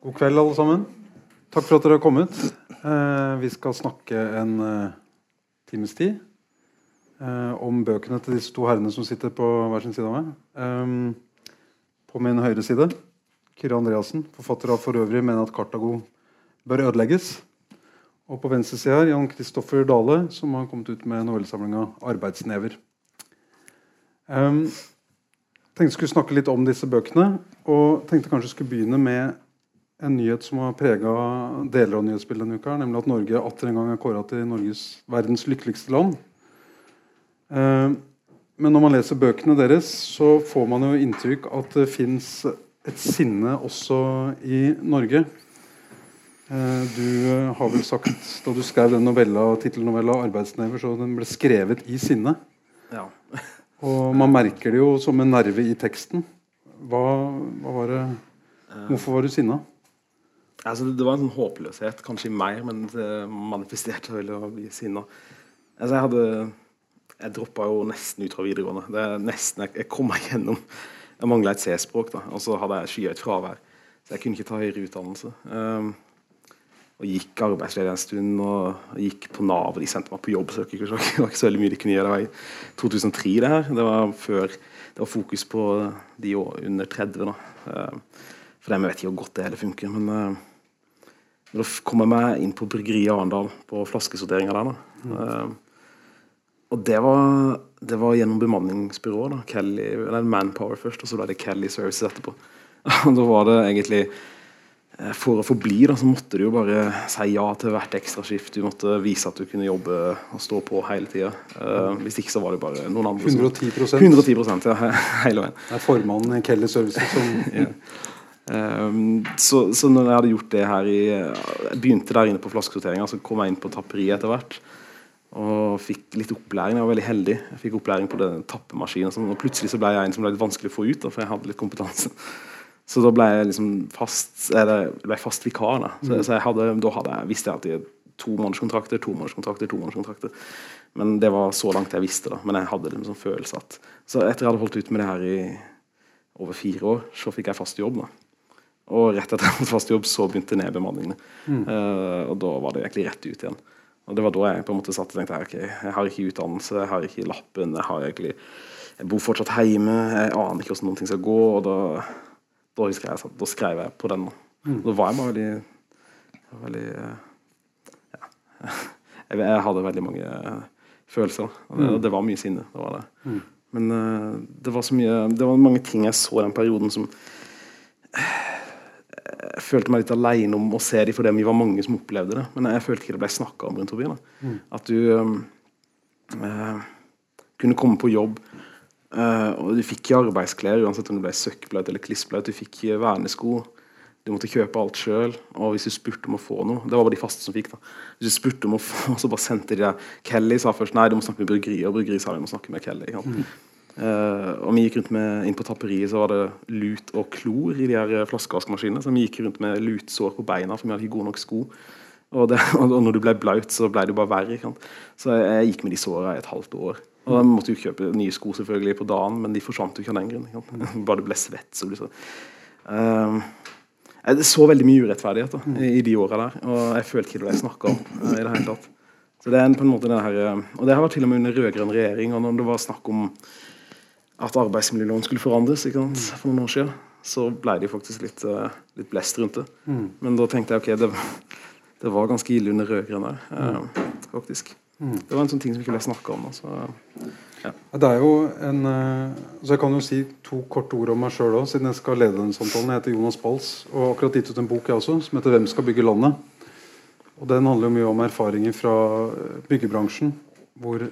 God kveld, alle sammen. Takk for at dere har kommet. Eh, vi skal snakke en eh, times tid eh, om bøkene til disse to herrene som sitter på hver sin side av meg. Eh, på min høyre side Kyrre Andreassen, forfatter av 'For øvrig mener at Kartago bør ødelegges'. Og på venstre side her Jan Kristoffer Dale, som har kommet ut med novellesamlinga 'Arbeidsnever'. Um, tenkte skulle snakke litt om disse bøkene, og tenkte kanskje skulle begynne med en nyhet som har prega deler av nyhetsbildet denne uka, nemlig at Norge atter en gang er kåra til Norges, verdens lykkeligste land. Uh, men når man leser bøkene deres, så får man jo inntrykk at det fins et sinne også i Norge. Uh, du har vel sagt da du skrev den novella, tittelnovella 'Arbeidsnever', så den ble skrevet i sinne. Ja. Og man merker det jo som en nerve i teksten. Hva, hva var det Hvorfor var du sinna? Altså, det, var en sånn håpløshet, kanskje mer, men det manifesterte vel å bli sinna. Altså, jeg hadde Jeg droppa jo nesten ut fra videregående. Det er nesten, Jeg, jeg kom meg gjennom. Jeg mangla et C-språk, da, og så hadde jeg skyhøyt fravær. Så jeg kunne ikke ta høyere utdannelse. Um, og gikk arbeidsledig en stund og gikk på Nav. De sendte meg på jobbsøk. Det var ikke så veldig mye de kunne gjøre. Det var i 2003, det her. Det var før det var fokus på de under 30. da. Um, for dem vet ikke hvor godt det hele funker. Men uh, da kom jeg meg inn på bryggeriet Arendal, på flaskesorteringa der. Mm. Uh, og det var, det var gjennom bemanningsbyrået. da, Kelly, eller Manpower først, og så ble det Kelly Services etterpå. Og da var det egentlig eh, For å forbli da, så måtte du jo bare si ja til hvert ekstraskift. Du måtte vise at du kunne jobbe og stå på hele tida. Uh, hvis ikke så var det bare noen andre. som- 110 110 ja, hele veien. Det er formannen i Kelly Services som Ja. Um, så, så når jeg hadde gjort det her i Jeg begynte der inne på flaskesorteringa, så kom jeg inn på tapperiet etter hvert. Og fikk litt opplæring. Jeg var veldig heldig. Jeg fikk opplæring på den tappemaskinen. og Og plutselig så ble jeg en som ble litt vanskelig å få ut, da, for jeg hadde litt kompetanse. Så da ble jeg liksom fast eller, ble jeg fast vikar. Da Så, så jeg hadde, da hadde jeg, visste jeg at jeg to månedskontrakter, to månedskontrakter, to månedskontrakter. Men det var så langt jeg visste. da Men jeg hadde liksom sånn følelse at Så etter jeg hadde holdt ut med det her i over fire år, så fikk jeg fast jobb. da og rett etter jeg hadde fast jobb, så begynte nedbemanningene. Eh, og da var det egentlig rett ut igjen. Og det var da jeg på en måte satt og tenkte ok, jeg har ikke utdannelse, jeg har ikke lappen, jeg har egentlig jeg bor fortsatt hjemme, jeg aner ikke hvordan noen ting skal gå. Og da, da husker jeg satt, da skrev jeg på den. Da, da var jeg bare veldig, veldig ja. jeg, jeg hadde veldig mange eh, følelser. Og det, mm. det var mye sinne. Det var det. Men uh, det var så mye Det var mange ting jeg så i den perioden som jeg følte meg litt alene om å se dem fordi vi var mange som opplevde det. Men jeg følte ikke det ble snakka om rundt forbi. da. At du eh, kunne komme på jobb, eh, og du fikk ikke arbeidsklær uansett om du ble søkkblaut eller klissblaut. Du fikk ikke vernesko. Du måtte kjøpe alt sjøl. Og hvis du spurte om å få noe Det var bare de faste som fikk. da. Hvis du spurte om å få, så bare sendte de deg Kelly sa først nei, du må snakke med bryggeriet, og bryggeriet sa du må snakke med Kelly. Ja. sant? Eh, og vi gikk rundt med, inn på tapperiet så var det lut og klor i de her flaskevaskmaskinene. Så vi gikk rundt med lutsår på beina for vi hadde ikke gode nok sko. Og, det, og når du ble blaut, så ble det bare verre. Ikke sant? Så jeg, jeg gikk med de såra i et halvt år. Og da måtte jo kjøpe nye sko selvfølgelig på dagen, men de forsvant jo ikke av den grunn. Bare du ble svett. Så ble det så. Uh, jeg så veldig mye urettferdighet da, i, de åra der, og jeg følte ikke det ble snakka om. eh, i det hele tatt. Så det er på en måte det her, eh, Og det har vært til og med under rød-grønn regjering, og når det var snakk om at arbeidsmiljøloven skulle forandres ikke sant, for noen år siden, så ble det faktisk litt, eh, litt blest rundt det. Men da tenkte jeg ok, det, det var ganske ille under rød-grønn her, eh, faktisk. Det var en sånn ting som ikke ble snakka om. Altså. Ja, Det er jo en eh, Så jeg kan jo si to korte ord om meg sjøl òg, siden jeg skal lede den samtalen. Jeg heter Jonas Pals og har akkurat gitt ut en bok jeg også, som heter 'Hvem skal bygge landet'. Og Den handler jo mye om erfaringer fra eh, byggebransjen, hvor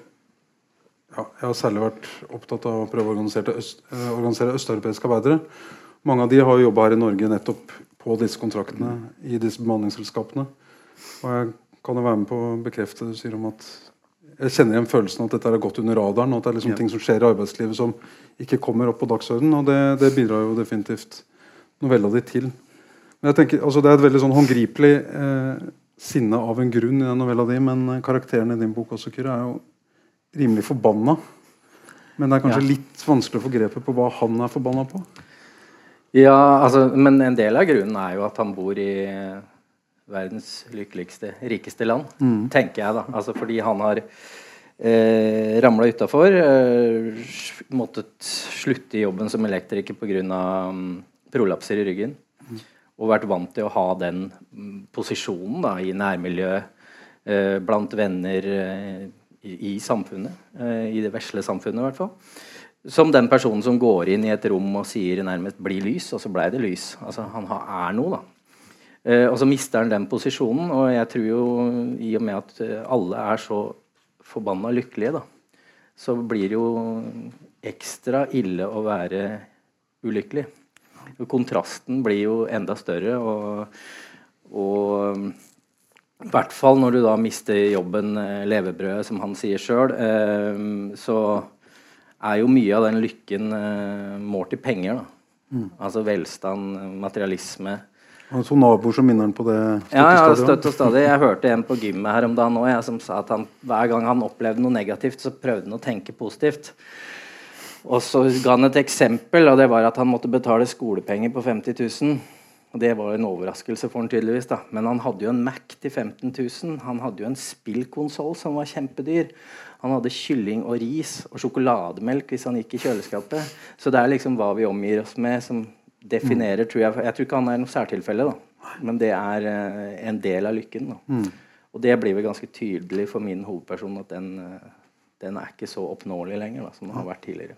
ja, jeg har særlig vært opptatt av å prøve å organisere, øst, eh, organisere østeuropeiske arbeidere. Mange av de har jobba her i Norge nettopp på disse kontraktene i disse bemanningsselskapene. Og jeg kan jo være med på å bekrefte det du sier om at jeg kjenner igjen følelsen at dette har gått under radaren, og at det er liksom Ja. ting som skjer i arbeidslivet som ikke kommer opp på dagsordenen. Og det, det bidrar jo definitivt novella di til. Men jeg tenker, altså Det er et veldig sånn håndgripelig eh, sinne av en grunn i den novella di, men karakteren i din bok også, Kyrre, er jo rimelig forbanna. Men det er kanskje Ja. litt vanskelig å få grepet på hva han er forbanna på. Ja, altså, men en del av grunnen er jo at han bor i verdens lykkeligste, rikeste land, tenker jeg, da. Altså fordi han har eh, ramla utafor. Eh, måttet slutte i jobben som elektriker pga. Um, prolapser i ryggen. Og vært vant til å ha den mm, posisjonen da, i nærmiljøet, eh, blant venner eh, i, samfunnet. Eh, I det vesle samfunnet, i hvert fall. Som den personen som går inn i et rom og sier nærmest 'bli lys', og så blei det lys. Altså, han er noe, da. Eh, og så mister han den posisjonen, og jeg tror jo i og med at eh, alle er så forbanna lykkelige, da, så blir det jo ekstra ille å være ulykkelig. Kontrasten blir jo enda større, og, og i hvert fall når du da mister jobben, eh, levebrødet, som han sier sjøl, eh, så er jo mye av den lykken eh, målt i penger. da. Altså velstand, materialisme. Han så naboer som minner han på det. Ja, ja, støtt og stadig. Jeg hørte en på gymmet her om dagen òg som sa at han, hver gang han opplevde noe negativt, så prøvde han å tenke positivt. Og så ga han et eksempel, og det var at han måtte betale skolepenger på 50 000. Og det var en overraskelse for han tydeligvis, da. Men han hadde jo en Mac til 15 000. Han hadde jo en spillkonsoll som var kjempedyr. Han hadde kylling og ris og sjokolademelk hvis han gikk i kjøleskapet. Så det er liksom hva vi omgir oss med, som definerer, tror jeg Jeg tror ikke han er noe særtilfelle, da. Men det er eh, en del av lykken. da. Og det blir vel ganske tydelig for min hovedperson at den, eh, den er ikke så oppnåelig lenger da, som den har vært tidligere.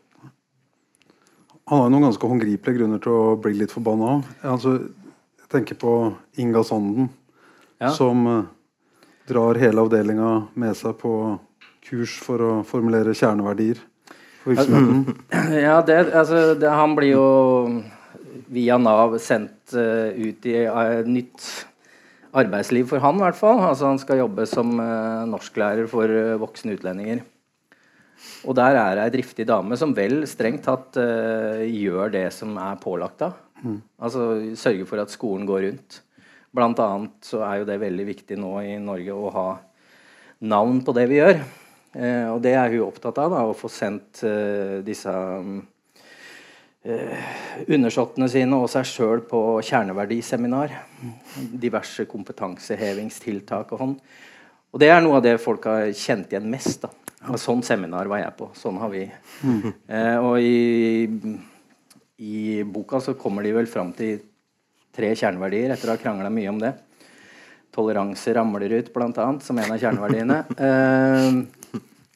Han har noen ganske håndgripelige grunner til å bli litt forbanna òg. Altså, tenker på Inga Sanden, Ja. som eh, drar hele avdelinga med seg på kurs for å formulere kjerneverdier for virksomheten. Ja, det, altså, det, han blir jo via Nav sendt uh, ut i uh, nytt arbeidsliv for han, i hvert fall. Altså, han skal jobbe som uh, norsklærer for voksne utlendinger. Og der er det ei driftig dame som vel strengt tatt gjør det som er pålagt av. Altså sørge for at skolen går rundt. Blant annet så er jo det veldig viktig nå i Norge å ha navn på det vi gjør. Eh, og det er hun opptatt av, da, å få sendt eh, disse mm, eh, undersåttene sine og seg sjøl på kjerneverdiseminar. Diverse kompetansehevingstiltak og sånn. Og det er noe av det folk har kjent igjen mest. da. Og sånn seminar var jeg på. Sånn har vi. Eh, og i, i boka så kommer de vel fram til tre kjerneverdier etter å ha krangla mye om det. Toleranse ramler ut, annet, som en av kjerneverdiene.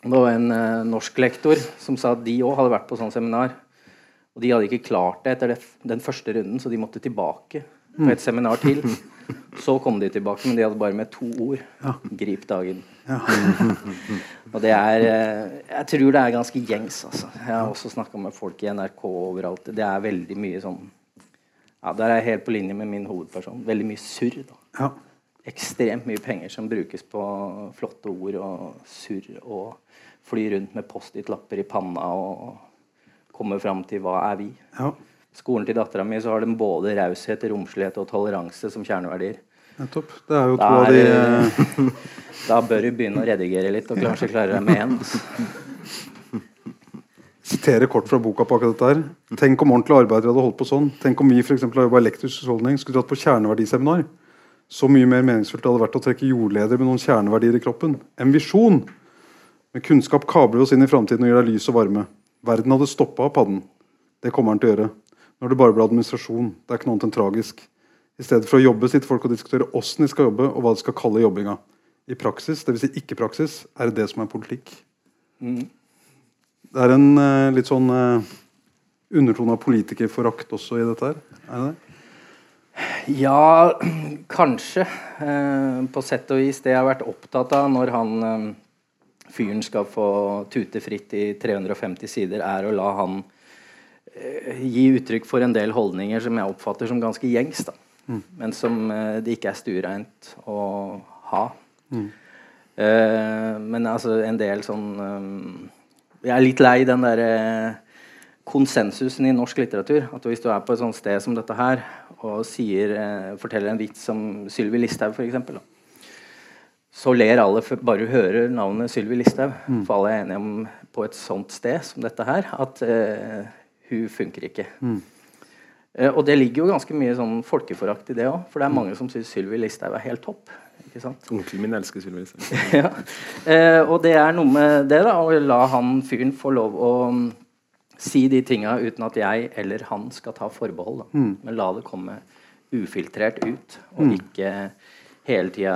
Eh, det var en eh, norsklektor som sa at de òg hadde vært på sånn seminar. Og de hadde ikke klart det etter det, den første runden, så de måtte tilbake på et seminar til. Så kom de tilbake, men de hadde bare med to ord. Grip dagen. og det er eh, Jeg tror det er ganske gjengs, altså. Jeg har også snakka med folk i NRK overalt. Det er veldig mye sånn Ja, der er jeg helt på linje med min hovedperson. Veldig mye surr. da. Ja. Ekstremt mye penger som brukes på flotte ord og surr og fly rundt med Post-It-lapper i panna og komme fram til hva er vi. ja, Skolen til dattera mi så har de både raushet, romslighet og toleranse som kjerneverdier. nettopp. Det er jo to av de eh, da bør du begynne å redigere litt og kanskje klare deg med en. altså. siterer kort fra boka på akkurat dette her. Tenk om ordentlige arbeidere hadde holdt på sånn. Tenk om vi for eksempel, har jobba elektrisk husholdning, skulle dratt på kjerneverdiseminar. Så mye mer meningsfullt det hadde vært å trekke jordleder med noen kjerneverdier i kroppen. En visjon. Med kunnskap kabler vi oss inn i framtiden og gir deg lys og varme. Verden hadde stoppa av padden. Det kommer den til å gjøre. Når det bare blir administrasjon. Det er ikke noe annet enn tragisk. I stedet for å jobbe sitter folk og diskuterer åssen de skal jobbe, og hva de skal kalle jobbinga. I praksis, dvs. Si ikke-praksis, er det det som er politikk. Det er en uh, litt sånn uh, undertone av politikerforakt også i dette her. Er det det? Ja, kanskje. Eh, på sett og vis. Det jeg har vært opptatt av når han fyren skal få tute fritt i 350 sider, er å la han gi uttrykk for en del holdninger som jeg oppfatter som ganske gjengs. da. Men som eh, det ikke er stuereint å ha. Eh, men altså en del sånn um, Jeg er litt lei den derre konsensusen i norsk litteratur. At hvis du er på et sånt sted som dette her og sier, uh, forteller en vits som Sylvi Listhaug f.eks., så ler alle bare du hører navnet Sylvi Listhaug. For alle er enige om på et sånt sted som dette her at eh, hun funker ikke. Eh, og det ligger jo ganske mye sånn folkeforakt i det òg, for det er mange som syns Sylvi Listhaug er helt topp. ikke sant? Onkelen min elsker Sylvi Listhaug. ja. Eh, og det er noe med det, da, å la han fyren få lov å mm, si de tinga uten at jeg eller han skal ta forbehold. Da. Men la det komme ufiltrert ut, og ikke hele tida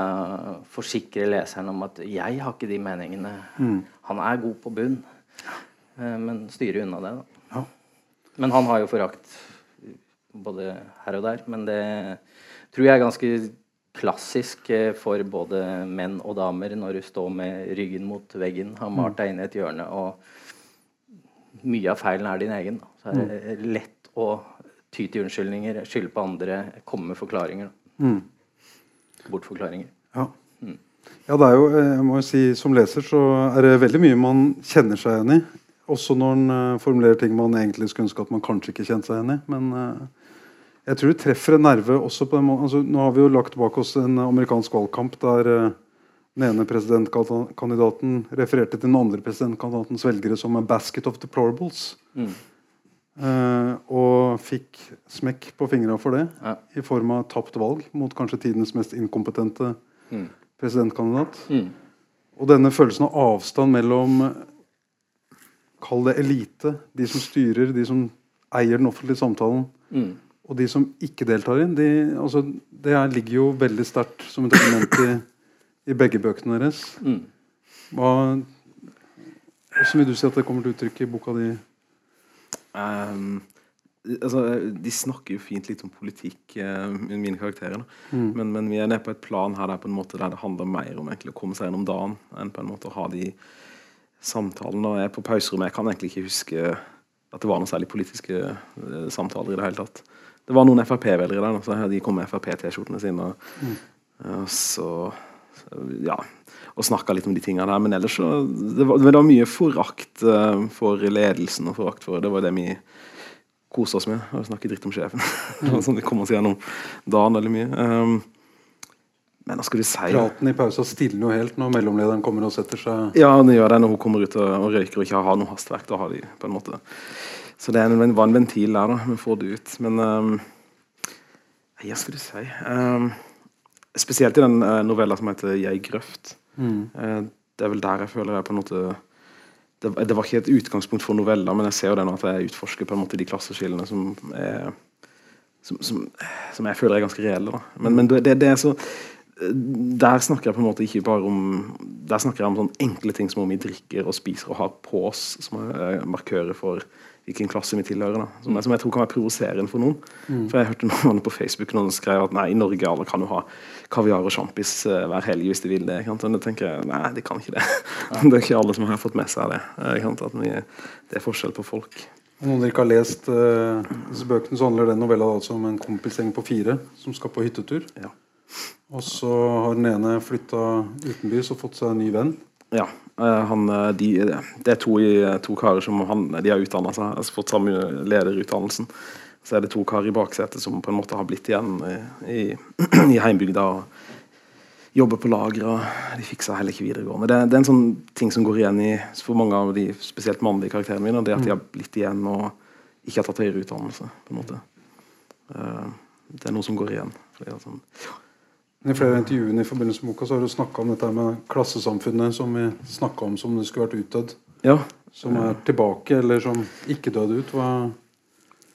forsikre leseren om at 'jeg har ikke de meningene'. Han er god på bunn, eh, men styre unna det. da. Men han har jo forakt både her og der. Men det tror jeg er ganske klassisk eh, for både menn og damer når du står med ryggen mot veggen, har malt deg inn i et hjørne, og mye av feilen er din egen. Så er det lett å ty til unnskyldninger, skylde på andre, komme med forklaringer. Mm. Bortforklaringer. Ja. ja, det er jo eh, jeg må jo si Som leser så er det veldig mye man kjenner seg igjen i. Også når han eh, formulerer ting man egentlig skulle ønske at man kanskje ikke kjente seg igjen i. Men eh, jeg tror det treffer en nerve også på den måten. Altså, nå har vi jo lagt bak oss en amerikansk valgkamp der uh, den ene presidentkandidaten refererte til den andre presidentkandidatens velgere som a 'basket of deplorables'. Mm. Uh, og fikk smekk på fingra for det Ja. i form av tapt valg mot kanskje tidens mest inkompetente Mm. presidentkandidat. Mm. Og denne følelsen av avstand mellom Kall det elite, de som styrer, de som eier den offentlige samtalen, Mm. og de som ikke deltar i den. De, altså, det her ligger jo veldig sterkt som et element i, i begge bøkene deres. Mm. Hva, hvordan vil du si at det kommer til uttrykk i boka di? Um, altså, de snakker jo fint litt om politikk, uh, mine karakterer. Da. Mm. Men, men vi er nede på et plan her der, på en måte, der det handler mer om egentlig, å komme seg gjennom dagen enn på en måte å ha de samtalene. Og jeg er på pauserommet. Jeg kan egentlig ikke huske at det var noen særlig politiske eh, samtaler i det hele tatt. Det var noen Frp-velgere der, så de kom med Frp-T-skjortene sine. Og, og så så, ja, og snakka litt om de tingene der. Men ellers så Det var, det var mye forakt eh, for ledelsen og forakt for Det var det vi kosa oss med. Å snakke dritt om sjefen. det sånn det kom oss gjennom dagen veldig mye. Um, men hva skal du si? Praten i pausa stilner jo helt når mellomlederen kommer og setter seg. Ja, det gjør det når hun kommer ut og, røyker og ikke har noe hastverk. Da har de på en måte Så det er en, var en ventil der, da. Vi får det ut. Men um, ja, hva skal du si? Um, spesielt i den uh, novella som heter 'Jeg grøft'. Eh, det er vel der jeg føler jeg på en måte det, det var ikke et utgangspunkt for noveller, men jeg ser jo det nå at jeg utforsker på en måte de klasseskillene som er som, som, som jeg føler er ganske reelle. Da. Men, men det, det er så der snakker jeg på en måte ikke bare om Der snakker jeg om sånne enkle ting som om vi drikker og spiser og har på oss, som er markører for hvilken klasse vi tilhører. Da. Som, jeg, som jeg tror kan være provoserende for noen. For Jeg hørte noen på Facebook noen skrev at nei, i Norge alle kan jo ha kaviar og sjampis uh, hver helg hvis de vil det. Kan? Og da tenker jeg nei, de kan ikke det. det er ikke alle som har fått med seg det. At vi, det er forskjell på folk. Noen dere ikke har lest uh, disse bøkene, så handler den novella altså om en kompisgjeng på fire som skal på hyttetur. Ja. Og så har den ene flytta utenbys og fått seg en ny venn. Ja. eh, han, eh, de, det er to, to karer som han, de har utdanna seg, altså fått samme lederutdannelsen. Så er det to karer i baksetet som på en måte har blitt igjen i, i, i heimbygda og jobber på lager. og De fikser heller ikke videregående. Det, det er en sånn ting som går igjen i for mange av de spesielt mannlige karakterene mine. Det at de har blitt igjen og ikke har tatt høyere utdannelse. på en måte. Eh, det er noe som går igjen. Fordi at sånn, I flere av intervjuene i forbindelse med boka så har du snakka om dette med klassesamfunnet som vi snakka om som det skulle vært utdødd. ja, Som er tilbake, eller som ikke døde ut. Hva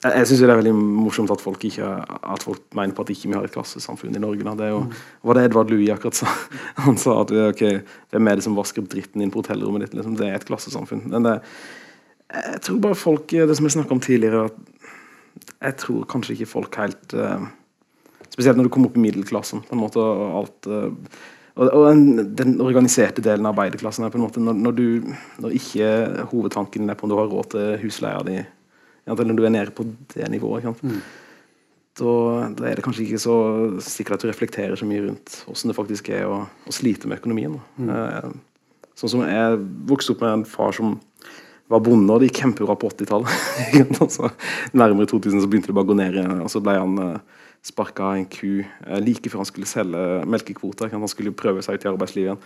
Jeg, jeg syns det er veldig morsomt at folk ikke At folk mener på at ikke vi har et klassesamfunn i Norge. Da. Det jo, var det Edvard Louis akkurat sa? Han sa at okay, hvem er det som vasker opp dritten inn på hotellrommet ditt? Liksom, det er et klassesamfunn. Men det, jeg tror bare folk Det som jeg snakka om tidligere, at jeg tror kanskje ikke folk helt eh, Spesielt når du kommer opp i middelklassen. på en måte, og alt eh, og, og den, den organiserte delen av arbeiderklassen er på en måte når, når du Når ikke hovedtanken er på om du har råd til husleia di, eller når du er nede på det nivået, sant? Da, da er det kanskje ikke så sikkert at du reflekterer så mye rundt hvordan det faktisk er å, å slite med økonomien. Da. Eh, sånn som Jeg vokste opp med en far som var bonde, og det gikk kjempebra på 80-tallet. altså, nærmere 2000 så begynte det bare å gå ned igjen. Og så ble han uh, sparka en ku eh, like før han skulle selge melkekvoter. Han skulle prøve seg ut i arbeidslivet igjen.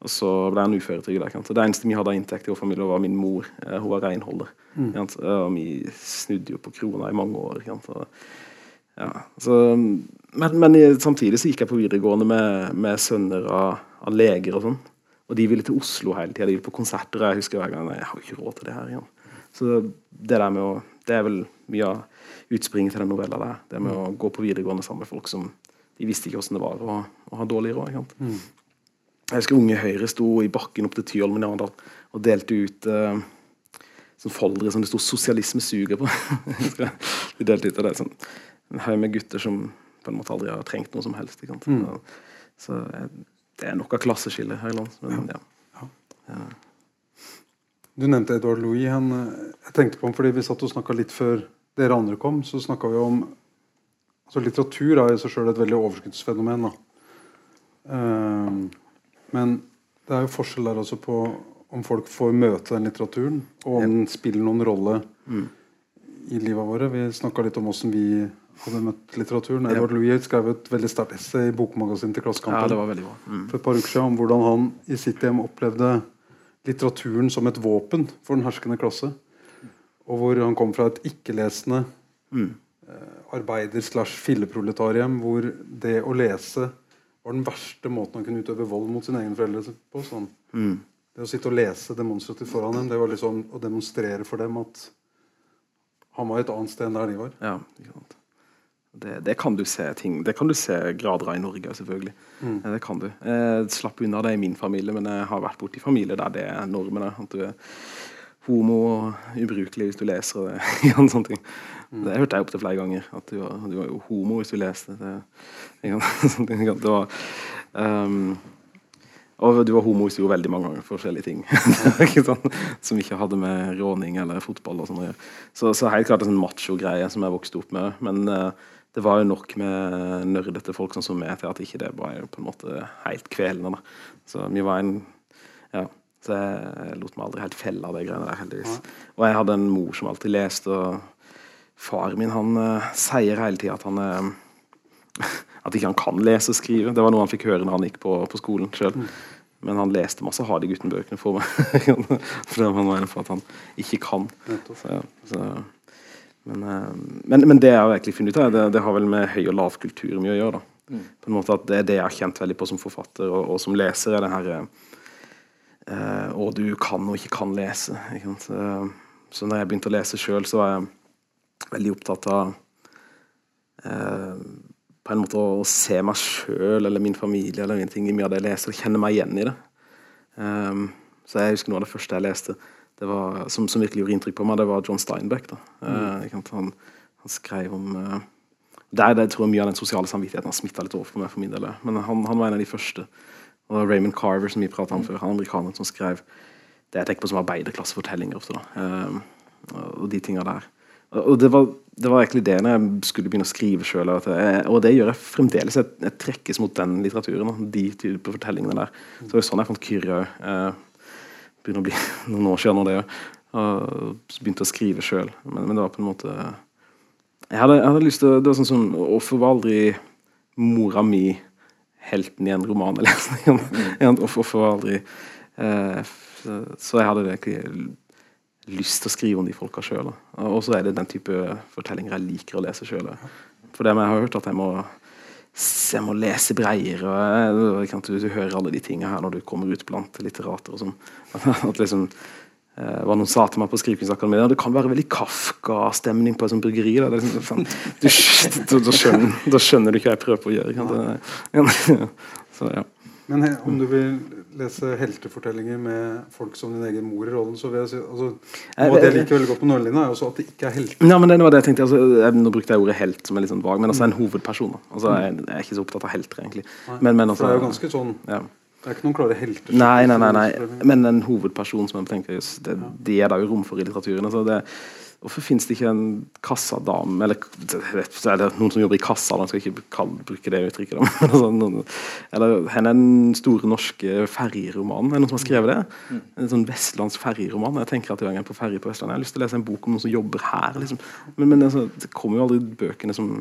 Og så ble han uføretrygda. Det eneste vi hadde av inntekt i vår familie, var min mor. Eh, hun var renholder. Mm. Og vi snudde jo på krona i mange år. Og, ja, så, men, men, samtidig så gikk jeg på videregående med, med sønner av, av, leger og sånn. Og de ville til Oslo hele tida. De ville på konserter. Og Jeg husker hver gang jeg har ikke råd til det her igjen. Så det der med å Det er vel mye av utspringet til den novella der. Det med mm. å gå på videregående sammen med folk som de visste ikke åssen det var å, å, ha dårlig råd. Mm. Jeg husker Unge Høyre sto i bakken opp til Tyholmen i Arendal og delte ut uh, sånn foldere som det sto 'Sosialisme suger' på. de delte ut av det sånn, En haug med gutter som på en måte aldri har trengt noe som helst. Mm. Så eh, det er nok av klasseskille her i landet. Men, ja. Ja. Ja. Du nevnte Edvard Louis. Han, eh, jeg tenkte på ham fordi Vi satt og snakka litt før dere andre kom. Så snakka vi om altså Litteratur er i seg sjøl et veldig overskuddsfenomen. Uh, men det er jo forskjell der også på om folk får møte den litteraturen, og om den spiller noen rolle mm. i livet våre. Vi snakka litt om åssen vi hadde møtt litteraturen. Ja. Edvard Louis skrev et veldig sterkt essay i bokmagasinet til Klassekampen ja, mm. for et par uker siden om hvordan han i sitt hjem opplevde litteraturen som et våpen for den herskende klasse. Og hvor han kom fra et ikke-lesende mm. Eh, arbeider- slash filleproletarium, hvor det å lese var den verste måten han kunne utøve vold mot sine egne foreldre på. Sånn. Mm. Det å sitte og lese demonstrativt foran dem, det var liksom å demonstrere for dem at han var et annet sted enn der de var. Ja, det, det, kan du se ting Det kan du se grader av i Norge, selvfølgelig. Mm. Det kan du. Jeg slapp unna det i min familie, men jeg har vært borti familier der det er normene. At du er homo og ubrukelig hvis du leser det. sånne ting. Mm. Det hørte jeg opptil flere ganger. At du var, du var, jo homo hvis du leste det. det var, um, og du var homo hvis du gjorde veldig mange ganger forskjellige ting ikke sånn, som ikke hadde med råning eller fotball og sånn å gjøre. Så, så helt klart en sånn macho-greie som jeg vokste opp med. Men uh, det var jo nok med nerdete folk sånn som meg til at ikke det var på en måte helt kvelende. Da. Så vi var en så jeg lot meg aldri helt felle av de greiene der, heldigvis. Og jeg hadde en mor som alltid leste, og Far min han uh, sier hele tida at han uh, at ikke han kan lese og skrive. Det var noe han fikk høre når han gikk på, på skolen sjøl. Mm. Men han leste masse Hardy Gutten-bøkene for meg. for han var for at han ikke kan. Så, så, men, men, men, det jeg har virkelig funnet ut av, det, det har vel med høy- og lav kultur mye å gjøre. da. Mm. På en måte at Det er det jeg har kjent veldig på som forfatter og, og som leser. er det her Og du kan og ikke kan lese. Ikke så, så når jeg begynte å lese sjøl, så var jeg veldig opptatt av eh, på en måte å se meg sjøl eller min familie eller ting i mye av det jeg leser, og kjenne meg igjen i det. Um, så jeg husker Noe av det første jeg leste det var, som, som, virkelig gjorde inntrykk på meg, det var John Steinbeck. Da. Mm. Uh, han, han, skrev om uh, der, der tror jeg mye av den sosiale samvittigheten har smitta litt over på meg. for min del Men han, han, var en av de første. Og Raymond Carver, som vi pratet om før, han amerikaner som skrev det jeg tenker på som arbeiderklassefortellinger. ofte. Um, og de tinga der. Og det var, det var, egentlig det når jeg skulle begynne å skrive sjøl. Og det gjør jeg fremdeles. Jeg, jeg, trekkes mot den litteraturen. De type fortellingene der. Så det var sånn jeg fant Kyrre òg. Uh, begynner å bli noen år siden nå, det òg. Og begynte å skrive sjøl. Men, men, det var på en måte Jeg hadde, jeg hadde lyst til Det var sånn som Hvorfor var aldri mora mi helten i en roman jeg leste? Hvorfor var aldri eh, Så jeg hadde egentlig lyst til å skrive om de folka sjøl. Og så er det den type fortellinger jeg liker å lese sjøl. For det jeg har hørt at jeg må, jeg må lese breiere. Og du, du, hører alle de tingene her når du kommer ut blant litterater. og sånn. At liksom eh, hva noen sa til meg på Skrivekunstakademiet Det kan være veldig Kafka-stemning på et sånt bryggeri. Da, liksom, du, da, skjønner, da, skjønner, du hva jeg prøver på å gjøre. Så, ja. Men he, om du vil lese heltefortellinger med folk som din egen mor i rollen, så vil jeg si altså, Noe av det jeg liker veldig godt på Nordlina, er også at det ikke er helter. Ja, men det var det jeg tenkte, altså, Nå brukte jeg ordet helt som er litt sånn vag, men altså en hovedperson. Altså, jeg, er ikke så opptatt av helter, egentlig. Men, men altså, det er jo ganske sånn ja. Det er ikke noen klare helter. Nei, nei, nei, nei. Men en hovedperson som jeg tenker, det, det er det jo rom for i litteraturen. Altså, det Hvorfor finnes det ikke en kassadame Eller er det noen som jobber i kassa, da skal ikke bruke det uttrykket. Altså, eller hvor er den store norske ferjeromanen? Er det noen som har skrevet det? En sånn vestlandsk ferjeroman. Jeg tenker at jeg er på ferje på Vestlandet. Jeg har lyst til å lese en bok om noen som jobber her. Liksom. Men, men altså, det kommer jo aldri bøkene som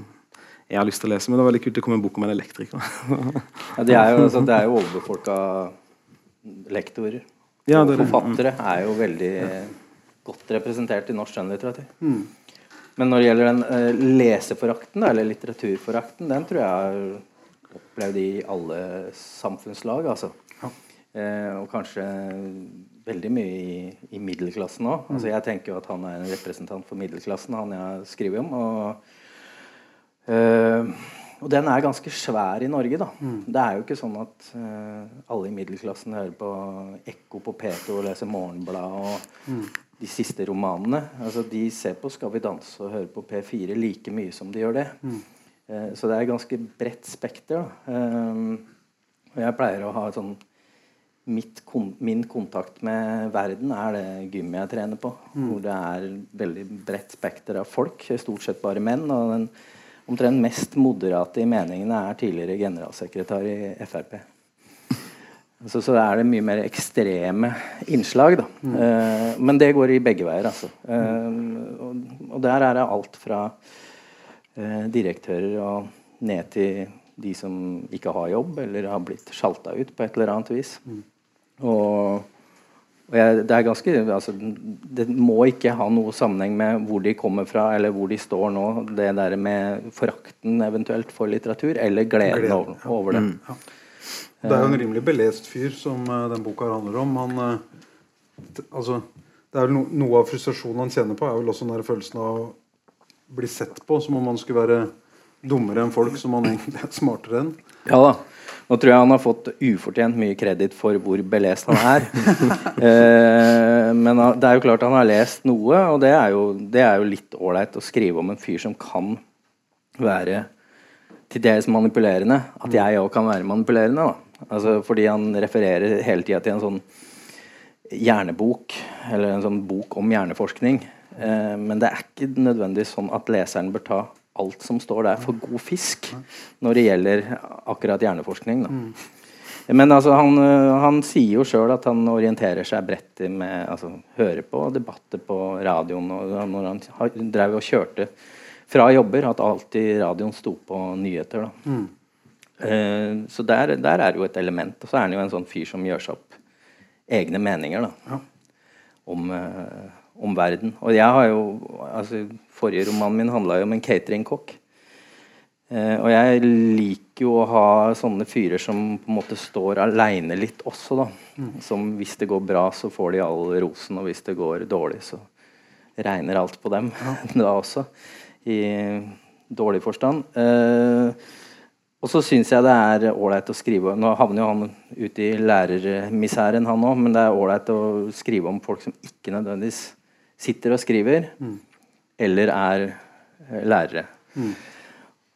jeg har lyst til å lese. Men det var veldig kult det kom en bok om en elektriker. ja, det er jo, altså, det er jo overbefolka lektorer. Ja, det er forfattere er jo veldig godt representert i norsk skjønnlitteratur. Men når det gjelder den eh, leseforakten, eller litteraturforakten, den tror jeg har opplevd i alle samfunnslag. altså. Eh, og kanskje veldig mye i, i middelklassen òg. Altså, jeg tenker jo at han er en representant for middelklassen, han jeg skriver om. og Eh, og den er ganske svær i Norge, da. Det er jo ikke sånn at uh, alle i middelklassen hører på Ekko på P2 og leser Morgenbladet og de siste romanene. Altså, de ser på Skal vi danse og hører på P4 like mye som de gjør det. Eh, så det er ganske bredt spekter. Eh, og jeg pleier å ha sånn mitt kon min kontakt med verden er det gymmet jeg trener på. Hvor det er veldig bredt spekter av folk. Stort sett bare menn. Og den omtrent mest moderate i meningene er tidligere generalsekretær i Frp. Så, så er det mye mer ekstreme innslag. Da. Eh, men det går i begge veier. Altså. Uh, og, og der er det alt fra uh, direktører og ned til de som ikke har jobb, eller har blitt sjalta ut på et eller annet vis. Mm. og jeg, det er ganske altså, Det må ikke ha noe sammenheng med hvor de kommer fra, eller hvor de står nå. Det der med forakten eventuelt for litteratur, eller gleden Gleden, over, over det. Det er jo en rimelig belest fyr som uh, den boka handler om. Han, uh, altså, det er no, Noe av frustrasjonen han kjenner på, er vel også den der følelsen av å bli sett på som om man skulle være dummere enn folk som man egentlig er smartere enn. Ja da. Nå tror jeg han har fått ufortjent mye kreditt for hvor belest han er. eh, men det er jo klart han har lest noe, og det er jo, det er jo litt ålreit å skrive om en fyr som kan være til dels manipulerende. At jeg òg kan være manipulerende. Altså, fordi han refererer hele tida til en sånn hjernebok, eller en sånn bok om hjerneforskning. Eh, men det er ikke nødvendigvis sånn at leseren bør ta alt som står der for god fisk når det gjelder akkurat hjerneforskning. Da. Men altså, han, øh, han sier jo sjøl at han orienterer seg bredt med altså, Hører på debatter på radioen. Og når han drev og kjørte fra jobber, at alltid radioen sto på nyheter. da. Eh, så der, der er jo et element. Og så er han jo en sånn fyr som gjør seg opp egne meninger da, om, eh, om verden. Og jeg har jo altså, Forrige romanen min handla jo om en cateringkokk. Eh, og jeg liker jo å ha sånne fyrer som på en måte står aleine litt også, da. Som hvis det går bra, så får de all rosen, og hvis det går dårlig, så regner alt på dem da også. I dårlig forstand. Eh, og så syns jeg det er ålreit å skrive Nå havner jo han ute i lærermisæren, han òg, men det er ålreit å skrive om folk som ikke nødvendigvis sitter og skriver, eller er lærere. lærere.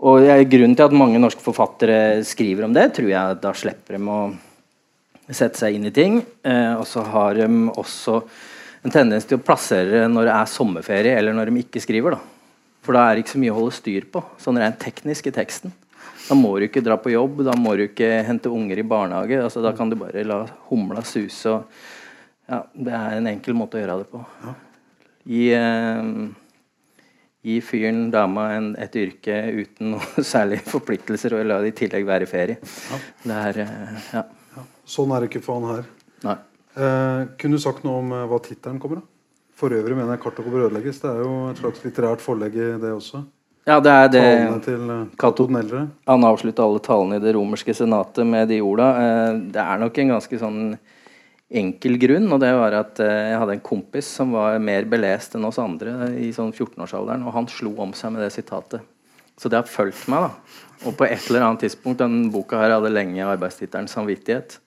Og grunnen til at mange norske forfattere skriver om det, tror jeg da slipper de å sette seg inn i ting. Eh, og så har de også en tendens til å plassere det når det er sommerferie, eller når de ikke skriver. da. For da er det ikke så mye å holde styr på, sånn rent teknisk i teksten. Da må du ikke dra på jobb, da må du ikke hente unger i barnehage. altså Da kan du bare la humla suse. og ja, Det er en enkel måte å gjøre det på. Gi, eh, gi fyren, dama, en, et yrke uten noe særlig forpliktelser, og la det i tillegg være ferie. Det er eh, Ja. Sånn er det ikke for han her. Nei. Eh, kunne du sagt noe om eh, hva tittelen kommer av? For øvrig mener jeg 'Kartet kommer ødelegges'. Det er jo et slags litterært forlegg i det også. Ja, det er det Talene til eh, Cato den eldre. Han avslutta alle talene i det romerske senatet med de orda. Eh, Det er nok en ganske sånn enkel grunn, og det var at eh, jeg hadde en kompis som var mer belest enn oss andre i sånn 14-årsalderen, og han slo om seg med det sitatet. Så det har fulgt meg, da. Og på et eller annet tidspunkt Den boka her hadde lenge arbeidstittelen 'Samvittighet'.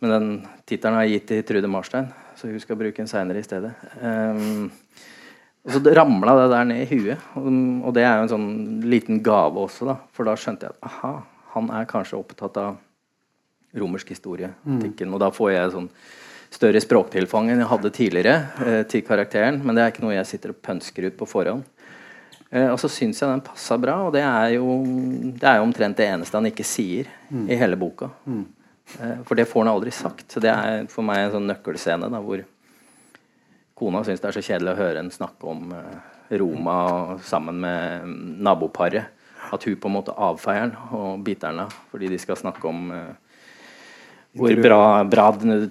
Men den tittelen har jeg gitt til Trude Marstein, så hun skal bruke den seinere i stedet. Um, og så ramla det der ned i huet. Og det er jo en sånn liten gave også, da. For da skjønte jeg at aha, han er kanskje opptatt av romersk historie. Mm. Og da får jeg sånn større språktilfang enn jeg hadde tidligere eh, til karakteren. Men det er ikke noe jeg sitter og pønsker ut på forhånd. Eh, og så syns jeg den passa bra, og det er, jo, det er jo omtrent det eneste han ikke sier i hele boka. Eh, for det får han aldri sagt. Så det er for meg en sånn nøkkelscene da, hvor kona syns det er så kjedelig å høre en snakke om eh, Roma sammen med mm, naboparet. At hun på en måte avfeier den og biter den av fordi de skal snakke om, eh, Hvor bra, bra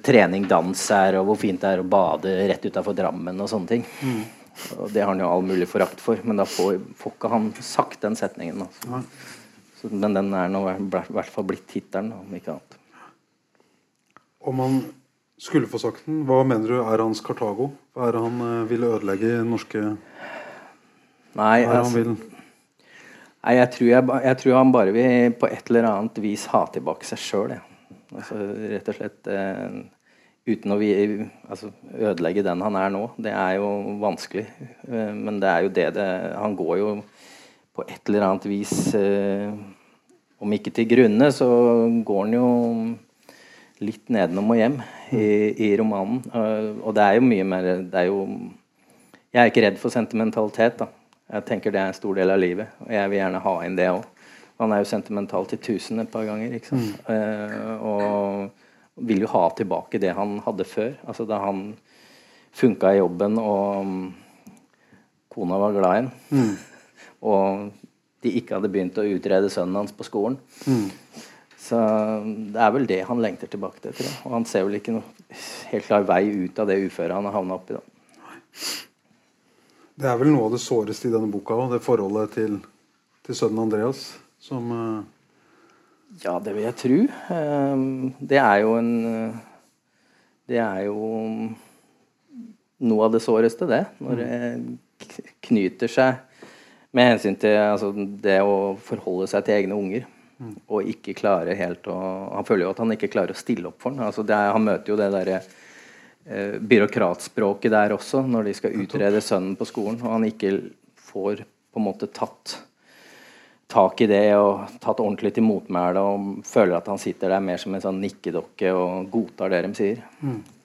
trening dans er, og hvor fint det er å bade rett utafor Drammen og sånne ting. Mm. Og det har han jo all mulig forakt for, men da får, får ikke han sagt den setningen. Altså. Så, men den er nå i hvert fall blitt tittelen, om ikke annet. Om han skulle få sagt den, hva mener du er hans Kartago? Hva er det han eh, vil ødelegge norske Nei, altså, nei jeg, tror jeg, jeg tror han bare vil på et eller annet vis ha tilbake seg sjøl. Altså, rett og slett eh, uten å vi, altså, ødelegge den han er nå. Det er jo vanskelig. Eh, men det er jo det det Han går jo på et eller annet vis eh, Om ikke til grunne, så går han jo litt nedenom og hjem i, i romanen. Og det er jo mye mer Det er jo Jeg er ikke redd for sentimentalitet, da. Jeg tenker det er en stor del av livet, og jeg vil gjerne ha inn det òg. Han er jo sentimental til tusen et par ganger, ikke sant. Eh, og vil jo ha tilbake det han hadde før. Altså da han funka i jobben og mm, kona var glad i ham. og de ikke hadde begynt å utrede sønnen hans på skolen. Så det er vel det han lengter tilbake til. Tror jeg. Og han ser vel ikke noe helt klar vei ut av det uføret han har havna oppi. da. Det er vel noe av det såreste i denne boka òg, det forholdet til, til sønnen Andreas. Som eh, Ja, det vil jeg tro. Ehm, Det er jo en eh, Det er jo noe av det såreste, det. Når det knyter seg med hensyn til altså, det å forholde seg til egne unger. Og ikke klare helt å Han føler jo at han ikke klarer å stille opp for den. Altså, er, han møter jo det derre eh, byråkratspråket der også, når de skal utrede sønnen på skolen, og han ikke får på en måte tatt tak i det og tatt ordentlig til motmæle og føler at han sitter der mer som en sånn nikkedokke og godtar det de sier.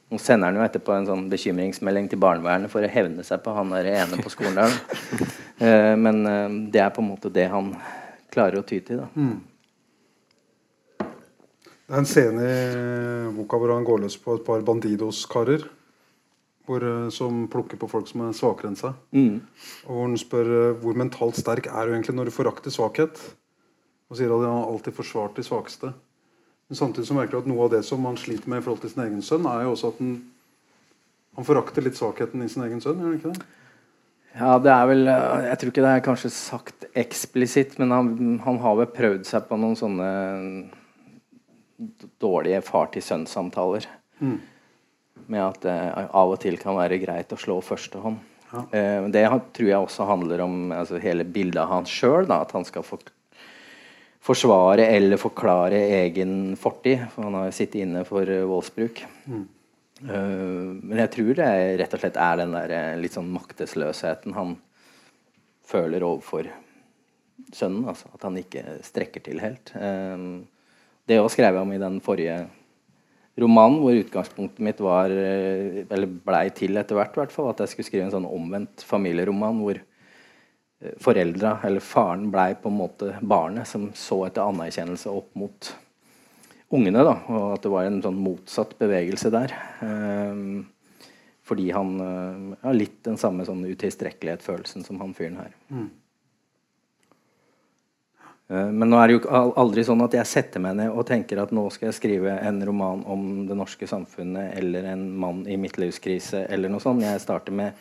Nå sender han jo etterpå en sånn bekymringsmelding til barnevernet for å hevne seg på han der ene på skolen der. Eh, men eh, det er på en måte det han klarer å ty til. da. Det er en scene i boka hvor han går løs på et par Bandidos-karer. Hvor, eh, som plukker på folk som er svakere enn seg. Og hvor han spør eh, hvor mentalt sterk er du egentlig når du forakter svakhet. Og sier at han har alltid forsvart de svakeste. Men samtidig så merker du at noe av det som han sliter med i forhold til sin egen sønn, er jo også at han, han forakter litt svakheten i sin egen sønn. gjør han ikke det? Ja, det er vel eh, Jeg tror ikke det er kanskje sagt eksplisitt, men han, han har vel prøvd seg på noen sånne dårlige far-til-sønn-samtaler. Med at det av og til kan være greit å slå førstehånd. Eh, det tror jeg også handler om altså, hele bildet av han sjøl. At han skal for, forsvare eller forklare egen fortid. For han har sittet inne for eh, voldsbruk. Eh, men jeg tror det rett og slett er den der eh, litt sånn maktesløsheten han føler overfor sønnen. Altså, at han ikke strekker til helt. Eh, det òg skrev jeg om i den forrige romanen, hvor utgangspunktet mitt var eh, Eller blei til etter hvert, hvert fall, at jeg skulle skrive en sånn omvendt familieroman hvor eh, foreldra, eller faren, blei på en måte barnet som så etter anerkjennelse opp mot ungene. da, Og at det var en sånn motsatt bevegelse der. Ehm, fordi han eh, har litt den samme sånn utilstrekkelighetsfølelsen som han fyren her. Eh, Men nå er det jo aldri sånn at jeg setter meg ned og tenker at nå skal jeg skrive en roman om det norske samfunnet eller en mann i midtlivskrise eller noe sånt. Jeg starter med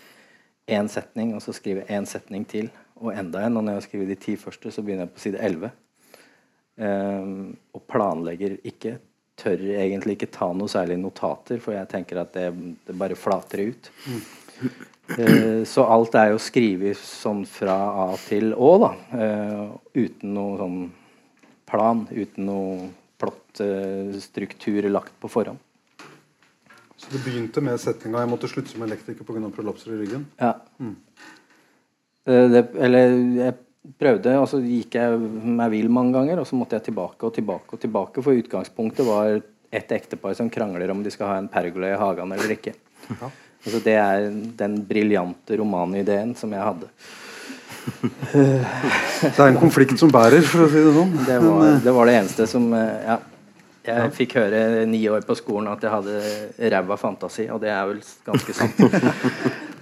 én setning, og så skriver jeg én setning til og enda en. Og når jeg har skrevet de ti første, så begynner jeg på side 11. Ehm, og planlegger ikke. Tør egentlig ikke ta noe særlig notater, for jeg tenker at det, det bare flater ut. Eh, så alt er jo skrevet sånn fra A til Å, da. Eh, uten noe sånn plan, uten noe plottstruktur lagt på forhånd. Så det begynte med setninga 'Jeg måtte slutte som elektriker pga. prolapser i ryggen'. Ja. Eh, det, eller jeg prøvde, og så gikk jeg meg vill mange ganger, og så måtte jeg tilbake og tilbake og tilbake, for utgangspunktet var et ektepar som krangler om de skal ha en pergola i hagen eller ikke. Altså, det er den briljante romanideen som jeg hadde. Det er en konflikt som bærer, for å si det sånn. Det var det, var det eneste som eh, Ja. Jeg fikk høre ni år på skolen at jeg hadde ræva fantasi, og det er vel ganske sant.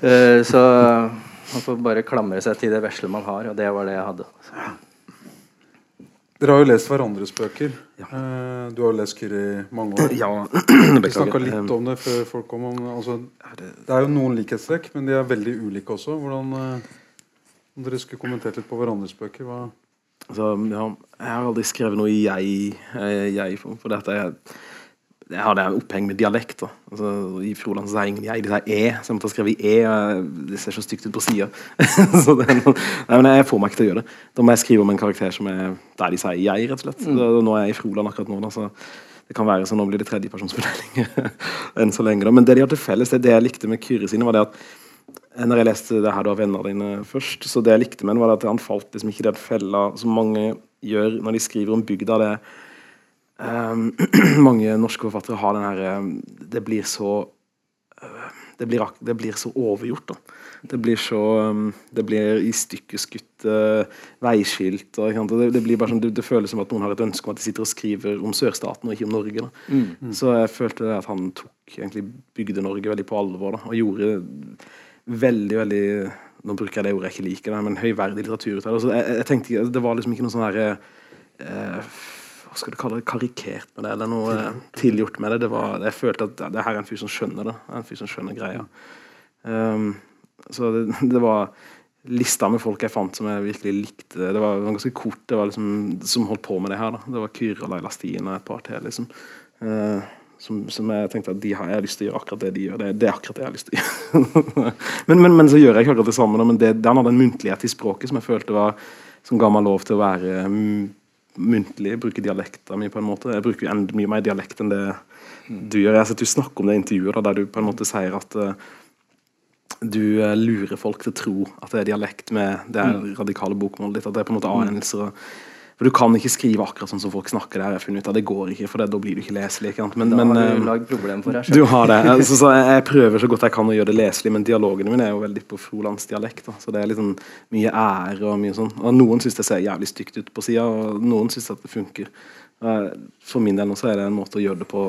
Eh, så man får bare klamre seg til det vesle man har, og det var det jeg hadde. Dere har jo lest hverandres bøker. Ja. du har jo lest Kyrre i mange år. Ja, Vi snakka litt om det før folk kom. Om, altså, det er jo noen likhetstrekk, men de er veldig ulike også. Hvordan eh, Om dere skulle kommentert litt på hverandres bøker? Hva Altså, ja, jeg har aldri skrevet noe i jeg-form, jeg for, for dette er jeg har det oppheng med dialekt. altså, I Froland så er ingen jeg, de sier e. Så jeg måtte ha skrevet e. Det ser så stygt ut på sida. det er men jeg får meg ikke til å gjøre det. Da må jeg skrive om en karakter som er der de sier jeg, rett og slett. Da, nå er jeg i Froland akkurat nå, da, så det kan være så nå blir det tredjepersonsfortelling enn så lenge. da Men det de har til felles, det, det jeg likte med Kyrre sine, var det at Eh, når jeg leste det her du har venner dine først, så det jeg likte med den, var at han falt liksom ikke i den fella som mange gjør når de skriver om bygda. det ehm, Mange norske forfattere har den her eh, Det blir så eh, det blir, det blir så overgjort. da det blir så Det blir i stykkeskutt uh, veiskilt. Og, det, det blir bare sånn, det, det føles som at noen har et ønske om at de sitter og skriver om sørstaten og ikke om Norge. da Så jeg følte det at han tok egentlig Bygde-Norge veldig på alvor da og gjorde veldig, veldig Nå bruker jeg det ordet jeg ikke liker, da, men høyverdig litteratur ut av det. Jeg, jeg tenkte Det var liksom ikke noe sånn herre eh, Hva skal du kalle det? Karikert med det, eller noe eh, tilgjort med det. det var, jeg følte at det her er en fyr som skjønner det. En fyr som skjønner greia. Um, så det, det var lista med folk jeg fant som jeg virkelig likte. Det var, ganske kort det var liksom, som holdt på med det her. da Det var Kyrre og Leila Stien og et par til. liksom Uh, som, som jeg tenkte at de har jeg lyst til å gjøre akkurat det de gjør. Det, det er akkurat det jeg har lyst til å gjøre. men, men, men så gjør jeg ikke akkurat det samme. Da, men det, han hadde en muntlighet i språket som jeg følte var som ga meg lov til å være mm, muntlig, bruker dialekta mi på en måte. Jeg bruker enda mye mer dialekt enn det du gjør. Jeg har sett du snakker om det i intervjuet da, der du på en måte sier at uh, du eh, lurer folk til å tro at det er dialekt med det mm. radikale bokmålet ditt. At det er på en måte anelser. og- For Du kan ikke skrive akkurat sånn som folk snakker. Det har jeg funnet ut av. Det går ikke, for det, da blir du ikke leselig. Ikke? Men, Da men, har eh, du lagd problem for deg selv. du har det. Altså, så jeg, prøver så godt jeg kan å gjøre det leselig, men dialogene mine er jo veldig på frolandsdialekt. Så det er sånn mye ære og mye sånn. Og noen syns det ser jævlig stygt ut på sida, og noen syns at det funker. Eh, For min del nå så er det en måte å gjøre det på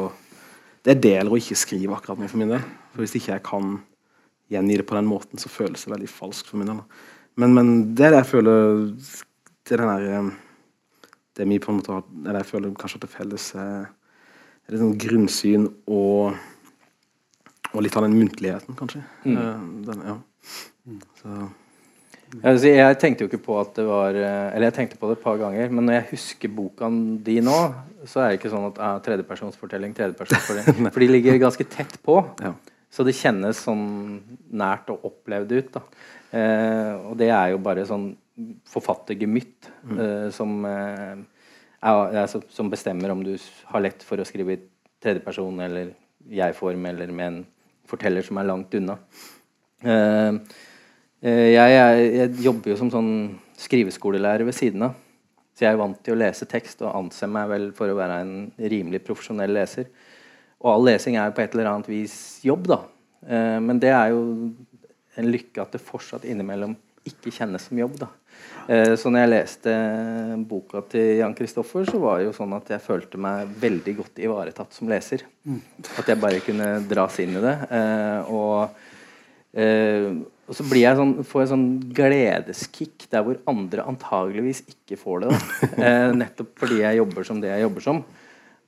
Det er deler å ikke skrive akkurat nå, for min del. For hvis ikke jeg kan gjengi det på den måten, så føles det veldig falskt for min del. Men, men det er det jeg føler til den der eh, Det vi på en måte har Eller jeg føler kanskje at det felles er er litt sånn grunnsyn og og litt av den muntligheten, kanskje. Eh, Den, ja. Så, Jeg, jeg tenkte jo ikke på at det var eh, Eller jeg tenkte på det et par ganger, men når jeg husker boka di nå, så er det ikke sånn at ah, tredjepersonsfortelling, tredjepersonsfortelling For de ligger ganske tett på. ja. Så det kjennes sånn nært og opplevd ut. da eh, Og det er jo bare sånn forfattergemytt som, uh, er, er, som bestemmer om du har lett for å skrive i tredjeperson eller jeg-form, eller med en forteller som er langt unna. Uh, jeg, er, jeg jobber jo som sånn skriveskolelærer ved siden av. Så jeg er vant til å lese tekst og anser meg vel for å være en rimelig profesjonell leser. Og all lesing er jo på et eller annet vis jobb, da. Men det er jo en lykke at det fortsatt innimellom ikke kjennes som jobb, da. Eh, så når jeg leste boka til Jan Kristoffer, så var det jo sånn at jeg følte meg veldig godt ivaretatt som leser. At jeg bare kunne dras inn i det. Eh, og Eh, og så blir jeg sånn, får jeg sånn gledeskick der hvor andre antageligvis ikke får det. Nettopp fordi jeg jobber som det jeg jobber som.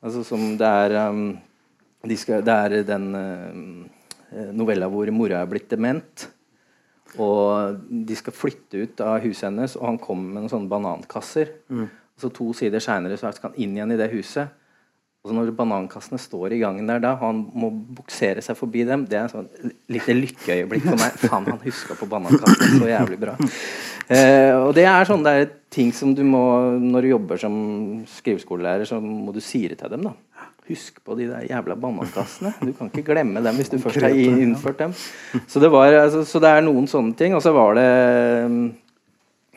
Altså som det er um, de skal, Det er den novella hvor mora er blitt dement. Og de skal flytte ut av huset hennes, og han kommer med noen sånne banankasser. Og så To sider seinere skal han inn igjen i det huset. Og så Når banankassene står i gangen der, da han må buksere seg forbi dem, det er et sånn lite lykkeøyeblikk for meg. Faen, han huska på banankassene så jævlig bra. Eh, og det er sånn det er ting som du må Når du jobber som skriveskolelærer, så må du si det til dem. da Husk på de der jævla banankassene. Du kan ikke glemme dem hvis du først har innført dem. Så det, var, altså, så det er noen sånne ting. Og så var det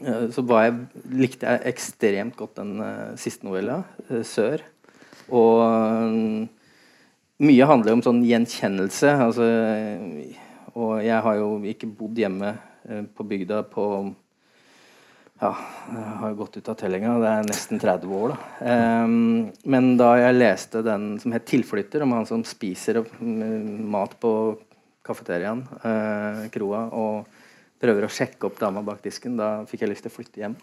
eh, Så var jeg, likte jeg ekstremt godt den uh, siste novella, uh, 'Sør'. Og um, mye handler om sånn gjenkjennelse. Altså, og jeg har jo ikke bodd hjemme uh, på bygda på ja, jeg har gått ut av tellinga. Det er nesten 30 år, da. Um, men da jeg leste den som het 'Tilflytter', om han som spiser mm, mat på kafeteriaen, uh, kroa, og prøver å sjekke opp dama bak disken, da fikk jeg lyst til å flytte hjem.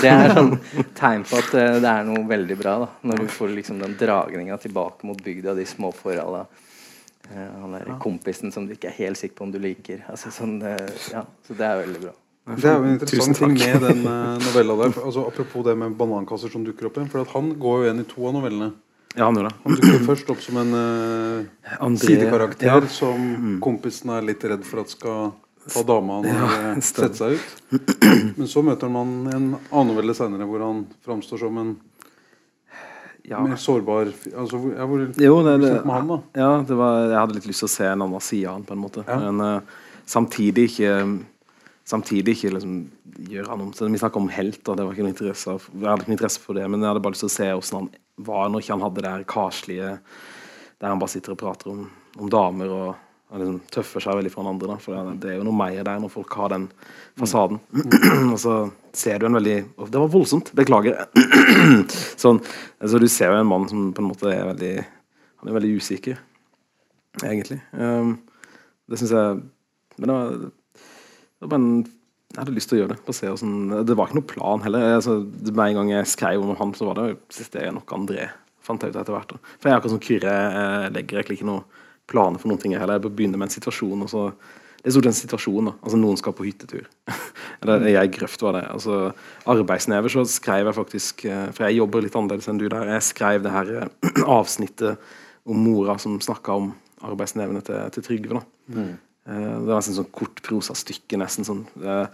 Det er sånn tegn på at uh, det er noe veldig bra. da Når du får liksom den dragninga tilbake mot bygda, de små forholda. Uh, han der kompisen som du ikke er helt sikker på om du liker. Altså, sånn, eh, ja, så det er veldig bra. Det er jo en interessant ting med den uh, novella der. Altså, apropos det med banankasser som dukker opp igjen. For at han går jo igjen i to av novellene. Ja, han gjør det. Han dukker først opp som en uh, André- sidekarakter ja. Mm. som kompisen er litt redd for at skal ta dama når Ja, uh, sette seg ut. Men så møter man en annen novelle senere hvor han framstår som en Ja. mer sårbar altså, ja, hvor, Jo, det, det, med han, da. ja, det var, jeg hadde litt lyst til å se en annen side av han, på en måte. Men uh, samtidig ikke Samtidig ikke liksom gjøre han om til Vi snakker om helt, det var ikke noe interesse av, jeg hadde ikke noe interesse for det, men jeg hadde bare lyst til å se hvordan han var når ikke han hadde det her karslige Der han bare sitter og prater om, om damer og, liksom tøffer seg veldig for han andre. Da. For det, det er jo noe mer der når folk har den fasaden. og så ser du en veldig oh, Det var voldsomt. Beklager. sånn, altså, du ser jo en mann som på en måte er veldig Han er veldig usikker, egentlig. Um, det syns jeg Men det var, det var bare en jeg hadde lyst til å gjøre det. Hvordan, det var ikke noe plan heller. Altså, med en gang jeg skrev om han, så var det siste jeg nok André. Fant jeg ut etter hvert. da. For jeg er akkurat som Kyrre. Jeg legger egentlig ikke noen planer for noen ting. heller. Jeg begynner med en situasjon. og så det er stort sett en situasjon. da. Altså Noen skal på hyttetur. Eller jeg grøft var det. Altså Arbeidsnever så skrev jeg faktisk eh, For jeg jobber litt annerledes enn du der. Jeg skrev det her eh, avsnittet om mora som snakka om arbeidsnevene til, til Trygve. da. Eh, Det var nesten sånn kort prosastykke, nesten sånn. Eh,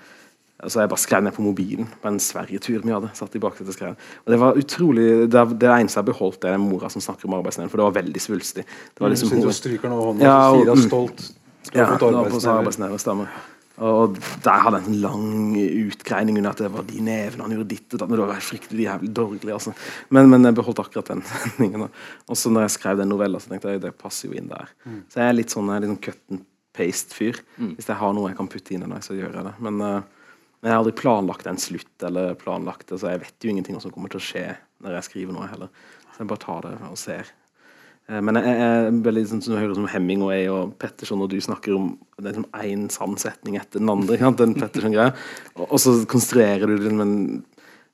Altså jeg bare skrev ned på mobilen på en Sverigetur vi hadde. satt i baksetet og skrev. Og det var utrolig, det, det eneste jeg beholdt, det er den mora som snakker om arbeidsnevn, for det var veldig svulstig. Det var Du liksom og stryker over hånda, Ja, og og- stolt. Ja, sånn stemmer. Og der hadde jeg en lang utgreining under at det var de nevene han gjorde ditt og datt. Det var fryktelig jævlig dårlig. Altså. Men, men jeg beholdt akkurat den setningen. Og så når jeg skrev den novella, så tenkte jeg det passer jo inn der. Så jeg er litt sånn, jeg er litt sånn paste-fyr. Hvis jeg har noe jeg kan putte inn i det, så gjør jeg det. Men, uh, men jeg har aldri planlagt en slutt, eller planlagt det, så jeg vet jo ingenting om som kommer til å skje når jeg skriver noe heller. Så jeg bare tar det og ser. Uh, Men jeg, jeg veldig sånn som jeg hører som Hemingway og Petterson, og du snakker om det er liksom én sann setning etter den andre. ikke sant, den Petterson-greia, og, og så konstruerer du den, med en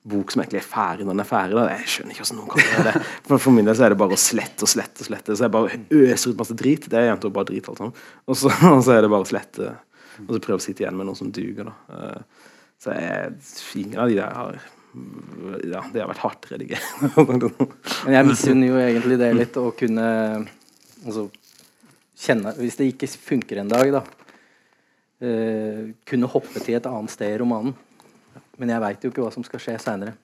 bok som egentlig er ferdig når den er ferdig. Da. Jeg skjønner ikke hvordan noen kan gjøre det. For, for min del så er det bare å slette og slette og slette. Så jeg bare øser ut masse drit. Det er jenter bare drit, alt sammen. Og så, og så er det bare å slette, og så prøve å sitte igjen med noe som duger. da. Eh, Så jeg, ingen av de der har ja, det har vært hardt redigert. Men jeg misunner jo egentlig det litt, å kunne altså, kjenne Hvis det ikke funker en dag, da Uh, Kunne hoppe til et annet sted i romanen. Men jeg veit jo ikke hva som skal skje seinere.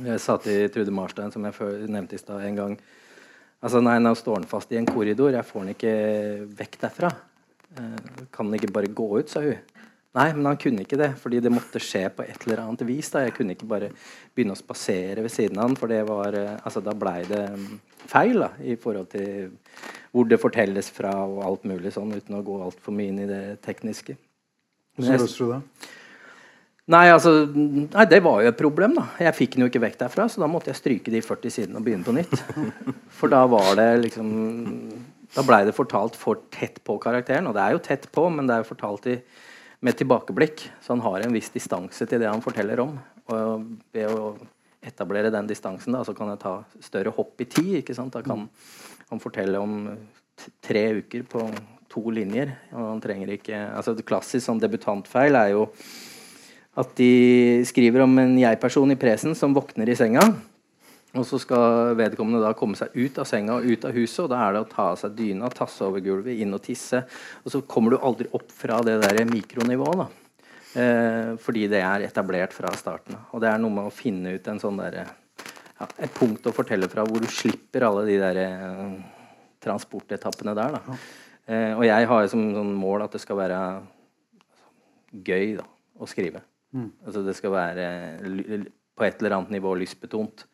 Jeg sa til Trude Marstein, som jeg nevnte i stad, en gang Altså, nei, Nå står han fast i en korridor. Jeg får han ikke vekk derfra. Eh, kan han ikke bare gå ut, sa hun. Nei, men han kunne ikke det, fordi det måtte skje på et eller annet vis. da Jeg kunne ikke bare begynne å spasere ved siden av han, for det var eh, Altså, da blei det mm, feil, da, i forhold til hvor det fortelles fra og alt mulig sånn, uten å gå altfor mye inn i det tekniske. Hvordan løser du det. Nei, altså, nei, det var jo et problem. da Jeg fikk den jo ikke vekk derfra, så da måtte jeg stryke de 40 sidene og begynne på nytt. For da var det liksom Da blei det fortalt for tett på karakteren. Og det er jo tett på, men det er jo fortalt i, med tilbakeblikk. Så han har en viss distanse til det han forteller om. Og ved å etablere den distansen, da, så kan jeg ta større hopp i tid. ikke sant? Da kan han fortelle om tre uker på to linjer. Og han trenger ikke altså Et Klassisk sånn debutantfeil er jo at de skriver om en jeg-person i presen som våkner i senga. Og så skal vedkommende da komme seg ut av senga og ut av huset. Og da er det å ta av seg dyna, tasse over gulvet, inn og tisse. Og så kommer du aldri opp fra det der mikronivået. da. Eh, fordi det er etablert fra starten av. Og det er noe med å finne ut en sånn der, ja, Et punkt å fortelle fra hvor du slipper alle de der eh, transportetappene der. da. Eh, og jeg har som sånn mål at det skal være gøy da, å skrive. Altså det skal være på et eller annet nivå lystbetont.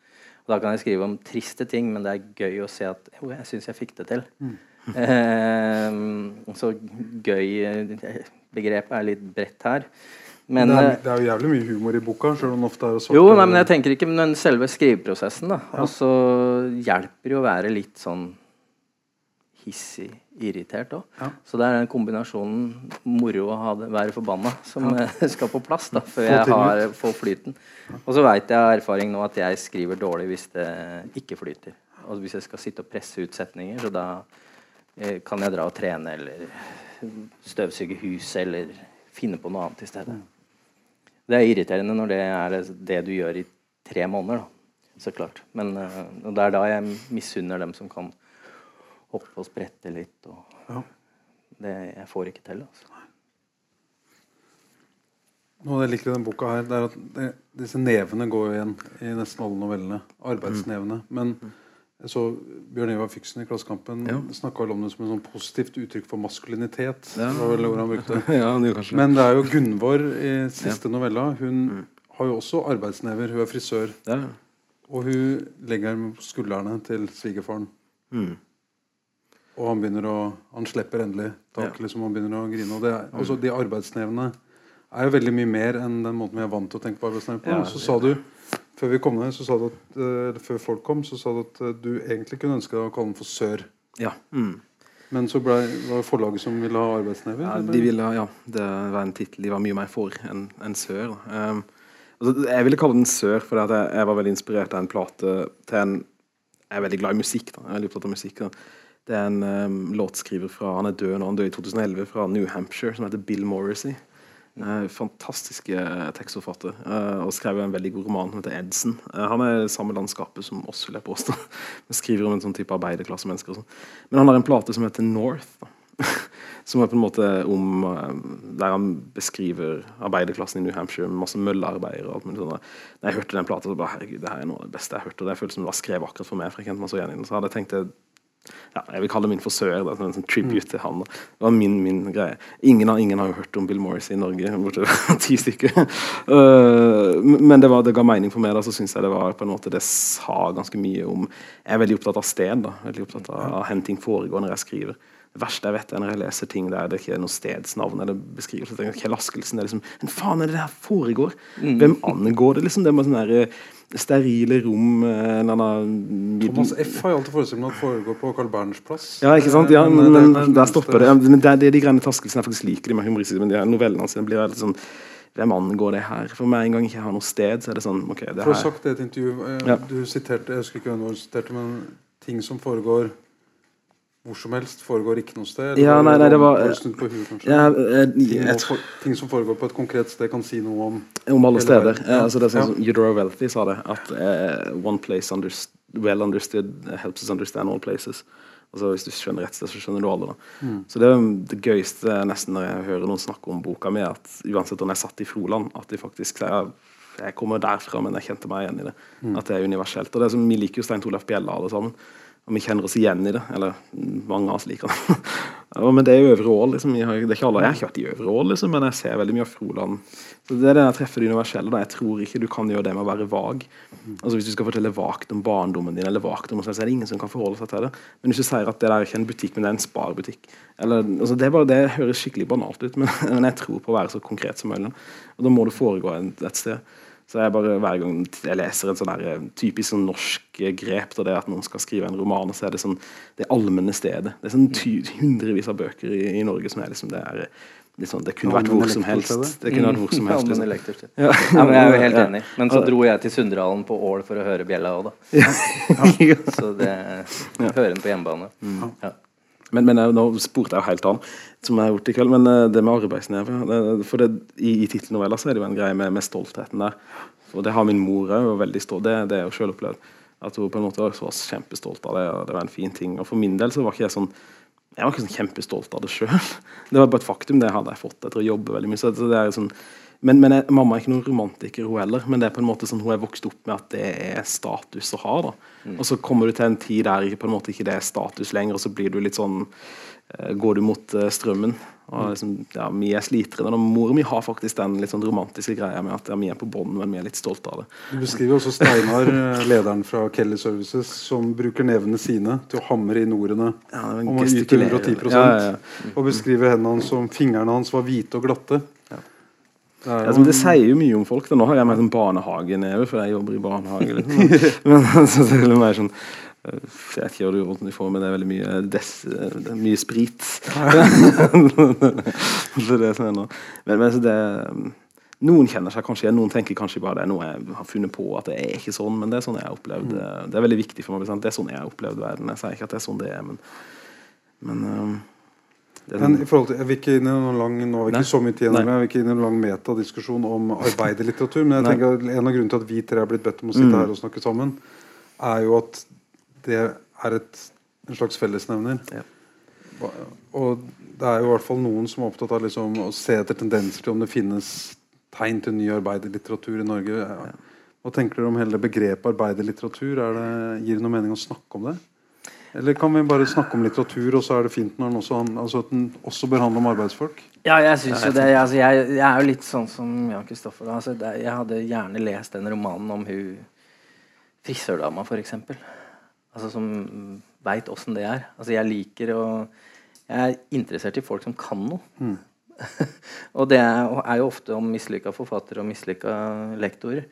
Og da kan jeg skrive om triste ting, men det er gøy å se at jo, jeg syns jeg fikk det til. Eh, så gøy-begrepet er litt bredt her. Men, det, er, eh, det er jo jævlig mye humor i boka, selv om det ofte er svart. jo, nei, men jeg tenker ikke Men selve skriveprosessen, da. Og så hjelper det å være litt sånn hissig irritert òg. Ja. Så det er den kombinasjonen moro å det, være forbanna som ja. skal på plass da, før jeg har, får flyten. Og så veit jeg av erfaring nå at jeg skriver dårlig hvis det ikke flyter. Og hvis jeg skal sitte og presse ut setninger, så da eh, kan jeg dra og trene eller støvsuge huset eller finne på noe annet i stedet. Det er irriterende når det er det du gjør i tre måneder, da. Så klart. Men eh, og det er da jeg misunner dem som kan hoppe og sprette litt. Og Ja. det jeg får ikke til. Altså. Noe jeg liker i denne boka, her, det er at det, disse nevene går igjen i nesten alle novellene. Arbeidsnevene. Men jeg så Bjørn Ivar Fyksen i Klassekampen Ja. snakka om det som et sånn positivt uttrykk for maskulinitet. Ja. Det var vel ordet han brukte. ja, det. Men det er jo Gunvor i siste novella. Hun har jo også arbeidsnever. Hun er frisør. Ja. Og hun legger dem på skuldrene til svigerfaren. Mm. Og han begynner å Han slipper endelig taket. Liksom, han begynner å grine. Og det er, også de arbeidsnevene er jo veldig mye mer enn den måten vi er vant til å tenke på arbeidsnevn på. Ja, så sa du før vi kom ned, så sa du at, eller før folk kom, så sa du at eh, du egentlig kunne ønske deg å kalle den for Sør. ja. Mm. Men så ble, var det forlaget som ville ha arbeidsneve? Ja, de ville, ja, det var en tittel de var mye mer for enn en Sør. Um, altså, jeg ville kalle den Sør at jeg, jeg var veldig inspirert av en plate til en Jeg er veldig glad i musikk. da, jeg er veldig opptatt av musikk. da. Det er en um, låtskriver fra Han er død nå, han døde i 2011, fra New Hampshire, som heter Bill Morrissey. Uh, fantastiske tekstforfatter. Uh, og skrev en veldig god roman som heter Edson. Uh, han er samme landskapet som oss, vil jeg påstå. Skriver om en sånn type arbeiderklassemennesker. sånn. Men han har en plate som heter North. da. som er på en måte om Der han beskriver arbeiderklassen i New Hampshire med masse møllearbeidere. og alt mulig sånt. Når jeg hørte den plata, så bare herregud, det her er noe av det beste jeg har hørt. Og det føltes som det var skrevet akkurat for meg. for jeg kjente meg så igjen i den. Så hadde jeg tenkt det ja, jeg vil kalle det min forsøker. Da, en sånn tribute til han. Da. Det var min, min greie. Ingen, har- ingen har jo hørt om Bill Morris i Norge, bortsett ti stykker. Uh, men det, var, det ga mening for meg. da, Så syns jeg det var på en måte det sa ganske mye om Jeg er veldig opptatt av sted. da, veldig opptatt av, av ting foregår når jeg skriver. Det verste jeg vet, er når jeg leser ting der det ikke er noe stedsnavn eller beskrivelse. Jeg tenker, Kjell Askelsen er liksom Men faen, er det det her foregår? Hvem angår det, liksom? Det med sånne der, eh, sterile rom eh, en eller annen Thomas F. har jo alltid forestilt meg at det foregår på Carl Berners plass. ja, ikke sant? Ja, Eh, men, men der stopper det. Men det er de greiene Taskelsen jeg faktisk liker, de er humoristiske, men de her novellene hans blir veldig sånn Hvem angår det her? For meg en gang ikke har noe sted, så er det sånn OK, det For å ha sagt det i et intervju eh, Ja. Du siterte Jeg husker ikke hvem du siterte, men ting som foregår hvor som helst, foregår ikke noe sted? Ja, nei, nei, det var- huet, ja, jeg, ting, jeg, ting, for, ting som foregår på et konkret sted, kan si noe om Om alle steder. Ja. altså det er sånn som Eudora Wealthy sa det, at uh, one place underst well understood helps us understand all places. Altså Hvis du skjønner rett sted, så skjønner du alle. da. Mm. Så det, er det gøyeste nesten når jeg hører noen snakke om boka mi, at uansett om jeg satt i Froland, at de faktisk sier jeg kommer derfra, men jeg kjente meg igjen i det. Mm. At det er universelt. Og det er som, Vi liker jo Stein Torleif Bjella alle sammen. Og vi kjenner oss igjen i det. Eller mange av oss liker det. Men det er jo Øvre Ål. Liksom. Jeg, det er ikke alle, jeg har ikke vært i Øvre Ål, liksom, men jeg ser veldig mye av Froland. Så Det er det jeg treffer det universelle. Da. Jeg tror ikke du kan gjøre det med å være vag. Altså Hvis du skal fortelle vagt om barndommen din, eller vagt om oss, så er det ingen som kan forholde seg til det. Men hvis du sier at det der er ikke en butikk, men det er en sparebutikk eller, altså det, bare, det høres skikkelig banalt ut, men, men jeg tror på å være så konkret som mulig. Og da må det foregå et sted. Så jeg bare, Hver gang jeg leser en sånn der, eh, typisk sånn norsk eh, grep til det at noen skal skrive en roman, så er det sånn det allmenne stedet. Det er sånn ty, hundrevis av bøker i, i Norge som er liksom det er sånn, Det kunne vært hvor som helst. Det kunne vært hvor som helst. Liksom. Ja. Ja, men jeg er jo helt enig. Men så dro jeg til Sundralen på Ål for å høre bjella òg, da. Så det hører en på hjemmebane. Ja. Men, men jeg, nå spurte jeg jo helt an, som jeg har gjort i kveld. Men eh, det med arbeidsneve For det, i, i tittelnoveller så er det jo en greie med, med stoltheten der. Og det har min mor òg, veldig stolt. Det, det er jo selv opplevd. At hun på en måte var kjempestolt av det. og Det var en fin ting. Og for min del så var ikke jeg sånn jeg var ikke sånn kjempestolt av det sjøl. Det var bare et faktum. Det hadde jeg fått etter å jobbe veldig mye. Så det er jo sånn, men, men jeg, mamma er ikke noen romantiker, hun heller. Men det er på en måte sånn hun er vokst opp med at det er status å ha. da. Og så kommer du til en tid der på en måte ikke det er status lenger, og så blir du litt sånn eh, Går du mot eh, strømmen. Og liksom, ja, Vi er slitere. Og mor mi har faktisk den litt sånn romantiske greia med at ja, vi er på bånn, men vi er litt stolte av det. Du beskriver også Steinar, eh, lederen fra Kelly Services, som bruker nevene sine til å hamre inn ordene Ja, om å yte 110 Ja, ja, ja. Og beskriver hendene hans som fingrene hans var hvite og glatte. Det er Ja, jo altså, det sier jo mye om folk. Da. Nå har jeg mer sånn barnehageneve, for jeg jobber i barnehage. Liksom. Men så det er mer sånn Jeg vet ikke hva du gjør får, men det er veldig mye, des, det er mye sprit. så det som er nå. Men, men det, noen kjenner seg kanskje igjen, noen tenker kanskje bare det er noe jeg har funnet på. at det er ikke sånn, Men det er sånn jeg har opplevd det. Det er veldig viktig for meg. Det er sånn jeg har opplevd verden. Jeg sier ikke at det er sånn det er, men, men um, men i forhold til, Jeg vil ikke inn i noen lang nå har vi ikke så mye tid, jeg vil ikke inn i noen lang metadiskusjon om arbeiderlitteratur. Men jeg tenker at en av grunnene til at vi tre har blitt bedt om å sitte mm. her og snakke sammen, er jo at det er et, en slags fellesnevner. Ja. Og det er jo i hvert fall noen som er opptatt av liksom, å se etter tendenser til om det finnes tegn til ny arbeiderlitteratur i Norge. Hva tenker dere om hele begrepet arbeiderlitteratur? Det, gir det noe mening å snakke om det? Eller kan vi bare snakke om litteratur, og så er det fint når den også, altså at den også bør handle om arbeidsfolk? Ja, jeg synes jo det. Altså, jeg, jeg, er jo litt sånn som Jan Kristoffer. Altså, jeg hadde gjerne lest den romanen om hun frisørdama, f.eks. Altså, som veit åssen det er. Altså, jeg liker å Jeg er interessert i folk som kan noe. Mm. og det er, er, jo ofte om mislykka forfattere og mislykka lektorer.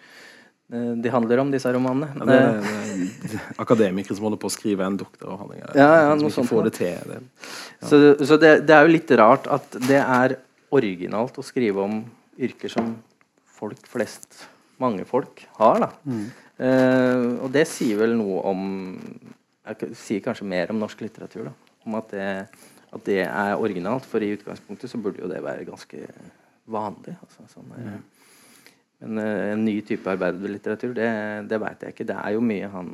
Eh, de handler om, disse romanene. Ja, det, det, akademikere som holder på å skrive en doktoravhandling. Ja, ja, noe sånt. Får det til. Det. Ja. Så, så det, det, er jo litt rart at det er originalt å skrive om yrker som folk flest, mange folk, har. da. Mm. Eh, og det sier vel noe om Jeg sier kanskje mer om norsk litteratur. da, Om at det, at det er originalt. For i utgangspunktet så burde jo det være ganske vanlig. Altså, sånn, mm. Men uh, en ny type arbeiderlitteratur, det, det veit jeg ikke. Det er jo mye han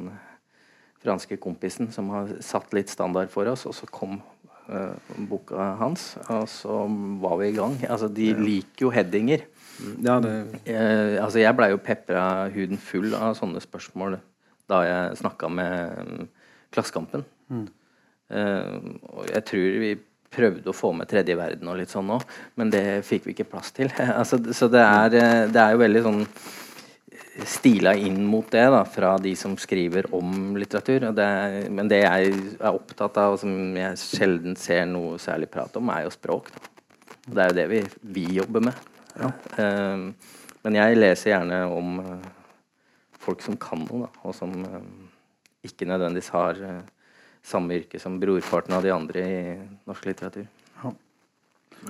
franske kompisen som har satt litt standard for oss, og så kom uh, boka hans, og så var vi i gang. Altså, de liker jo headinger. Mm. Ja, det... uh, altså, jeg blei jo pepra huden full av sånne spørsmål da jeg snakka med um, Klassekampen. Mm. og jeg tror vi prøvde å få med tredje verden og litt sånn òg, men det fikk vi ikke plass til. altså, så det er, eh, det er, jo veldig sånn stila inn mot det da, fra de som skriver om litteratur. Det er, men det jeg er opptatt av, og som jeg sjelden ser noe særlig prat om, er jo språk. Da. Det er jo det vi, vi jobber med. Ja. Uh, men jeg leser gjerne om uh, folk som kan noe, da, og som uh, ikke nødvendigvis har samme yrke som brorparten av de andre i norsk litteratur. Ja.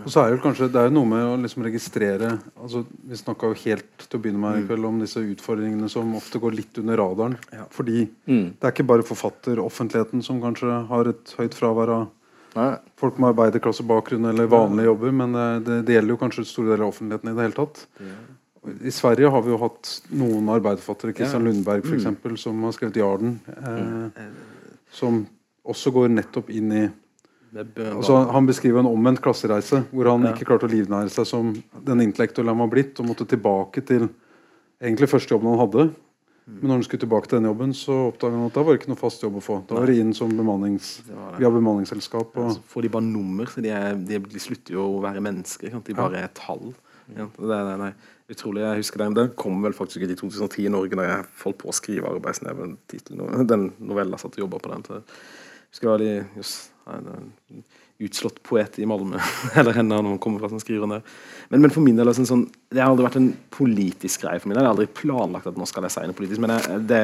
Og så er Det kanskje, det er jo noe med å liksom registrere altså Vi snakka helt til å begynne med i mm. kveld om disse utfordringene som ofte går litt under radaren. Ja. Fordi mm. det er ikke bare forfatteroffentligheten som kanskje har et høyt fravær av Nei. folk med arbeiderklassebakgrunn eller vanlige jobber, men det, det, det, gjelder jo kanskje store deler av offentligheten i det hele tatt. Ja. I Sverige har vi jo hatt noen arbeiderfattere, Christian Lundberg f.eks., mm. som har skrevet 'Jarden'. Eh, som også går nettopp inn i altså, Han beskriver en omvendt klassereise, hvor han ja. ikke klarte å livnære seg som den intellektuelle han var blitt, og måtte tilbake til egentlig første jobben han hadde. Men når han skulle tilbake til den jobben, så oppdaga han at da var det ikke noe fast jobb å få. Da var det inn som bemannings, via bemanningsselskap. Og... Ja, så får de bare nummer, så de, er, de, de slutter jo å være mennesker. De bare er tall. Ja, det, det, det, utrolig, jeg husker Den den kom vel faktisk ikke i 2010 i Norge, da jeg holdt på å skrive arbeidsneven. Den novella satt og jobba på den. Så husker jeg just, en utslått poet i Malmö. eller henne når hun kommer fra som skriver der. Men, men, for min del altså, sånn, det har aldri vært en politisk greie for min. del. Jeg har aldri planlagt at nå skal jeg si noe politisk. Men jeg, det,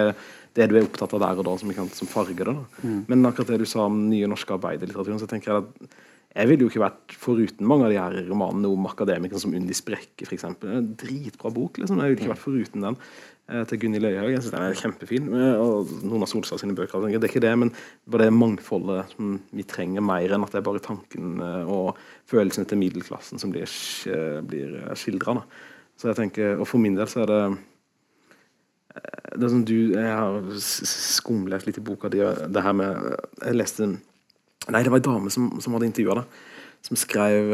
det du er opptatt av der og da, som, kan, som farger det. Mm. Men akkurat det du sa om nye norske arbeiderlitteraturen, så tenker jeg at jeg ville jo ikke vært foruten mange av de her romanene om akademikere som Unni Sprekke, f.eks. Dritbra bok. liksom. Jeg ville ikke vært foruten den. Eh, til Gunhild Øyhaug. Jeg syns den er kjempefin. Eh, og noen av Solstad sine bøker. Det er ikke det, men bare det mangfoldet som vi trenger mer enn at det er bare tanken eh, og følelsene til middelklassen som blir, blir skildra. Så jeg tenker, og for min del så er det det er som du, Jeg har skumlest litt i boka di. det her med, Jeg leste Nei, det var ei dame som, som hadde intervjua deg, som skrev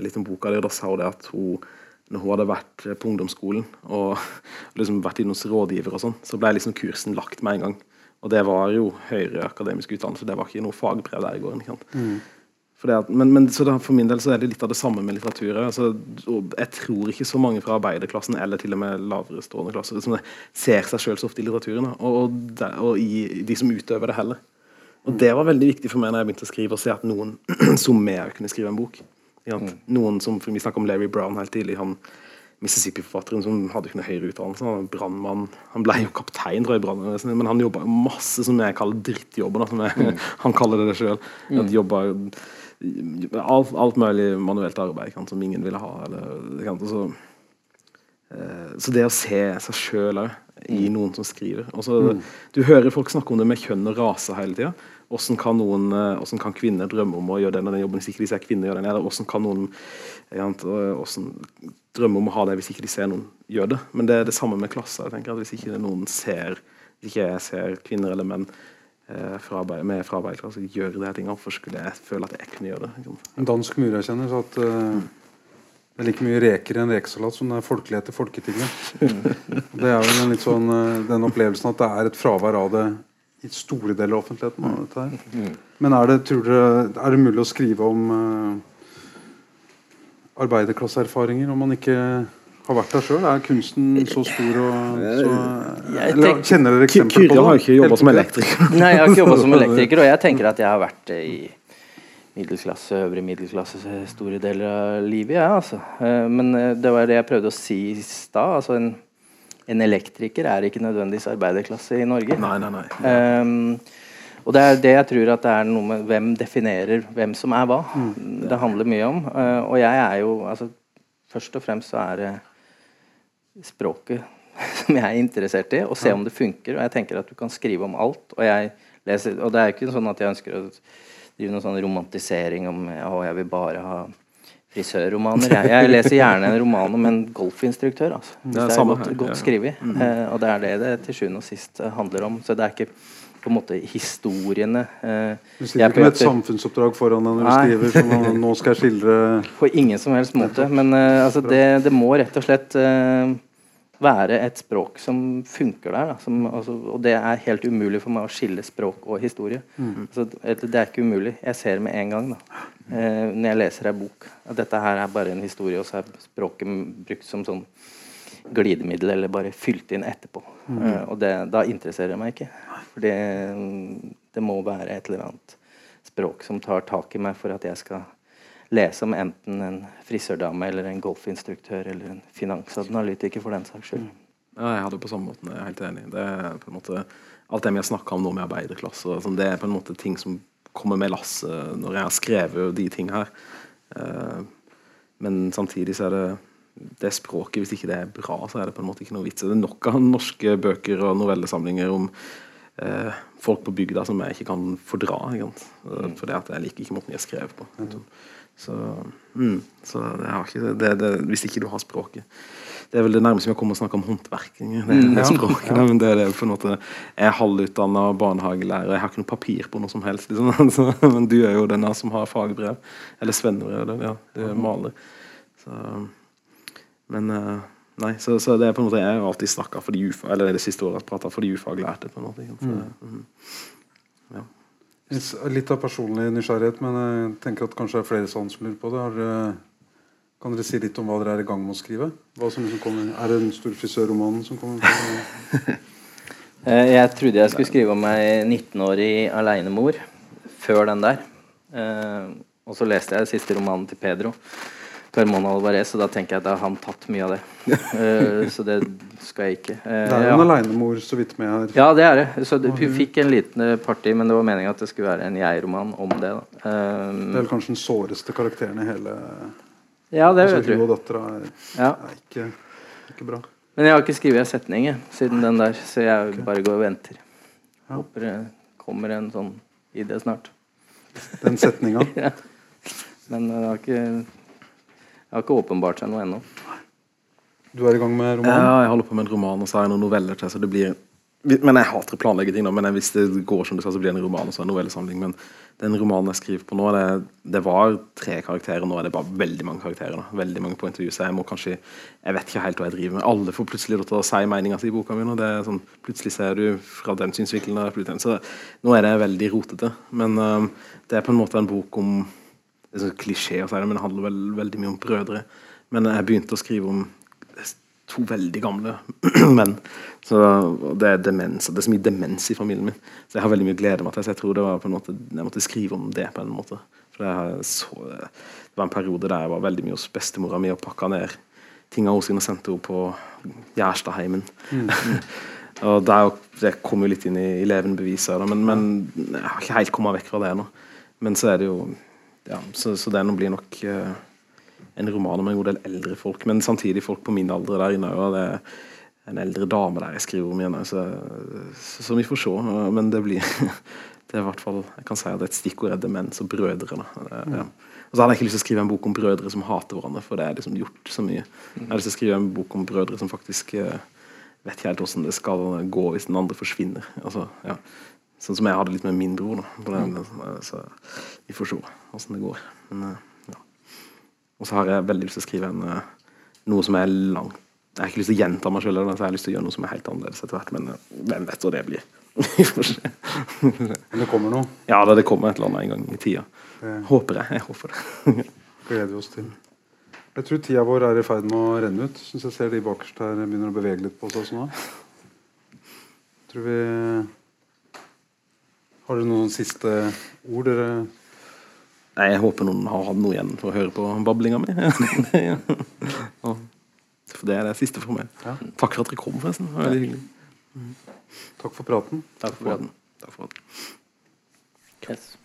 litt om boka di. og Da sa hun det at hun når hun hadde vært på ungdomsskolen og liksom vært hos rådgiver, og sånn, så ble liksom kursen lagt med en gang. Og det var jo høyere akademisk utdannelse, det var ikke noe fagbrev der i går. Mm. At, men, men da, for min del så er det litt av det samme med litteratur. Altså, jeg tror ikke så mange fra arbeiderklassen eller til og med lavere stående klasser som ser seg sjøl så ofte i litteraturen, og, og, de, og i de som utøver det heller. Og Det var veldig viktig for meg når jeg begynte å skrive, å se at noen som meg kunne skrive en bok. Mm. Noen som, Vi snakka om Larry Brown helt tidlig. Han Mississippi-forfatteren som hadde ikke noe høyere utdannelse. Han var brannmann. Han ble jo kaptein, tror jeg, brannvesenet, men han jobba masse som jeg kaller drittjobber. Som jeg, Han kaller det det sjøl. Mm. Jobba alt, alt, mulig manuelt arbeid kan, som ingen ville ha. Eller, kan, så, eh, så det å se seg sjøl òg i mm. noen som skriver også, mm. Du hører folk snakke om det med kjønn og rase hele tida. Hvordan kan, noen, eh, hvordan kan kvinner drømme om å gjøre den og den jobben hvis ikke de ser kvinner gjøre den? Eller hvordan kan noen hvordan drømme om å ha det hvis ikke de ser noen gjøre det? Men det er det samme med klasser. jeg tenker at Hvis ikke noen ser hvis ikke jeg ser kvinner eller menn eh, fra arbeid, med fra arbeiderklasse gjøre de tingene, hvorfor skulle jeg føle at jeg kunne gjøre det? En dansk murerkjenner sa at uh, det er like mye reker i en rekesalat som det er folkelighet i Folketinget. det er vel litt sånn, den opplevelsen at det er et fravær av det i store deler av offentligheten. Av dette her. Men er det, dere, er det, mulig å skrive om uh, arbeiderklasseerfaringer om man ikke har vært der sjøl? Er kunsten så stor og så, eller, Kjenner dere eksempler på det? Kyrre har ikke jobba som elektriker. Nei, jeg har ikke jobba som elektriker, og jeg tenker at jeg har vært i middelklasse, øvre middelklasse store deler av livet, jeg, ja, altså. Eh, men eh, det var det jeg prøvde å si i stad. Altså en en elektriker er ikke nødvendigvis arbeiderklasse i Norge. Nei, nei, nei. Um, og det er det jeg tror at det er noe med hvem definerer hvem som er hva. Mm. Det handler mye om. Uh, og jeg er jo altså, Først og fremst så er det språket som jeg er interessert i, og se om det funker. Og jeg tenker at du kan skrive om alt. Og, leser, og det er ikke sånn at jeg ønsker å drive noen sånn romantisering om å, jeg vil bare ha frisørromaner. Jeg, jeg, leser gjerne en roman om en golfinstruktør. Altså. Det, er, det er godt, godt skrevet. Mm. Eh, og det er det det til sjuende og sist eh, handler om. Så det er ikke på en måte historiene eh, Du sitter ikke med et samfunnsoppdrag foran deg når du skriver som nå skal jeg skildre På ingen som helst måte. Men eh, altså, det, det, må rett og slett eh, være et språk som funker der. Som, altså, og det er helt umulig for meg å skille språk og historie. Mm. Altså, det er ikke umulig. Jeg ser med en gang da, eh, når jeg leser ei bok at dette her er bare en historie, og så er språket brukt som sånn glidemiddel eller bare fylt inn etterpå. Mm. Eh, og det, da interesserer det meg ikke. For det, det må være et eller annet språk som tar tak i meg for at jeg skal lese om enten en frisørdame eller en golfinstruktør eller en finansanalytiker, for den saks skyld. Ja, jeg hadde det på samme måte. Jeg er helt enig. Det er på en måte Alt det vi har snakka om nå med arbeiderklasse, sånn, det er på en måte ting som kommer med lasset når jeg har skrevet de ting her. Uh, men samtidig så er det det språket, hvis ikke det er bra, så er det på en måte ikke noe vits. Det er nok av norske bøker og novellesamlinger om eh, folk på bygda som jeg ikke kan fordra. Ikke mm. det at jeg liker ikke måten de er skrevet på. Mm. Så, mm, så ikke, det, det, hvis ikke du har språket Det er vel det nærmeste vi har kommet å snakke om håndverking. Det, mm, ja. språket, ja. men det er på en måte Jeg er halvutdanna barnehagelærer, jeg har ikke noe papir på noe som helst. Liksom. men du er jo den som har fagbrev. Eller svennebrev. Ja, du er maler. Så, men eh, Nei, så, så, det er på en måte Jeg har alltid snakka for de ufa, eller det siste året prata for de ufaglærte. på en måte. Så, mm. mm. ja. Litt av personlig nysgjerrighet, men jeg tenker at kanskje det er flere som lurer på det. Har, kan dere si litt om hva dere er i gang med å skrive? Liksom kommer, er det den store frisørromanen som kommer? Eh, jeg trodde jeg skulle skrive om ei 19-årig alenemor før den der. Eh, og så leste jeg siste romanen til Pedro. Carmona Alvarez, og da tenker jeg at da har han tatt mye av det. uh, så det skal jeg ikke. Uh, det er jo en ja. alenemor så vidt med her. Ja, det er det. Så det, hun fikk en liten parti, party, men det var meninga at det skulle være en jeg-roman om det. Uh, det er vel kanskje den såreste karakteren i hele Ja, det altså, vet du. Hun og dattera er, ja. er ikke, ikke, bra. Men jeg har ikke skrevet en setning siden den der, så jeg okay. bare går og venter. Ja. Håper det kommer en sånn idé snart. Den setninga? ja. Men jeg har ikke det har ikke åpenbart seg noe ennå. Du er i gang med roman? Ja, jeg holder på med en roman, og så har jeg noen noveller til. så det blir... Men Jeg hater å planlegge ting, men hvis det går som det skal, så blir det en roman og så en novellesamling. Men den romanen jeg skriver på nå, det, det, var tre karakterer. Nå er det bare veldig mange karakterer. Da. Veldig mange på intervju, så jeg må kanskje Jeg vet ikke helt hva jeg driver med. Alle får plutselig lov til å si meninga si i boka mi. Sånn, plutselig ser du fra den synsvinkelen. Så nå er det veldig rotete. Men um, det er på en måte en bok om det er sånn klisjé å si det, men det handler vel, veldig mye om brødre. Men jeg begynte å skrive om to veldig gamle menn. Så det er demens, det er så mye demens i familien min. Så jeg har veldig mye glede meg til Så jeg tror det var på en måte jeg måtte skrive om det på en måte. For så, det var en periode der jeg var veldig mye hos bestemora mi og pakka ned tinga hennes og sendte henne på Gjerstadheimen. og det, er jo, det kom jo litt inn i, i levende bevis men, men jeg har ikke helt kommet vekk fra det ennå. Men så er det jo ja, så, så det nå blir nok uh, en roman om en god del eldre folk, men samtidig folk på min alder der inne. Og det er en eldre dame der jeg skriver om igjen, så, så, så vi får se. Men det blir det er i hvert fall, jeg kan si at det er et stikkord er demens og brødre. Det, ja. Og så hadde jeg ikke lyst til å skrive en bok om brødre som hater hverandre, for det er liksom gjort så mye. Jeg har lyst til å skrive en bok om brødre som faktisk uh, vet ikke helt hvordan det skal gå hvis den andre forsvinner. Altså, ja. Sånn som jeg hadde litt med min bror. Den, så vi får se hvordan det går. Men, uh, ja. Og så har jeg veldig lyst til å skrive en, uh, noe som er langt Jeg har ikke lyst til å gjenta meg sjøl, jeg har lyst til å gjøre noe som er helt annerledes etter hvert. Men hvem vet hva det blir. Men det kommer noe? Ja, det kommer et eller annet en gang i tida. Håper jeg. Jeg håper det. gleder vi oss til. Jeg tror tida vår er i ferd med å renne ut. Syns jeg ser de bakerst her begynner å bevege litt på seg nå. Tror vi Har du noen siste ord dere Nei, Jeg håper noen har hatt noe igjen for å høre på bablinga mi. for det er det siste for meg. Ja. Takk for at dere kom, forresten. Det var veldig hyggelig. Takk for praten. Takk for praten. Takk for praten. Yes.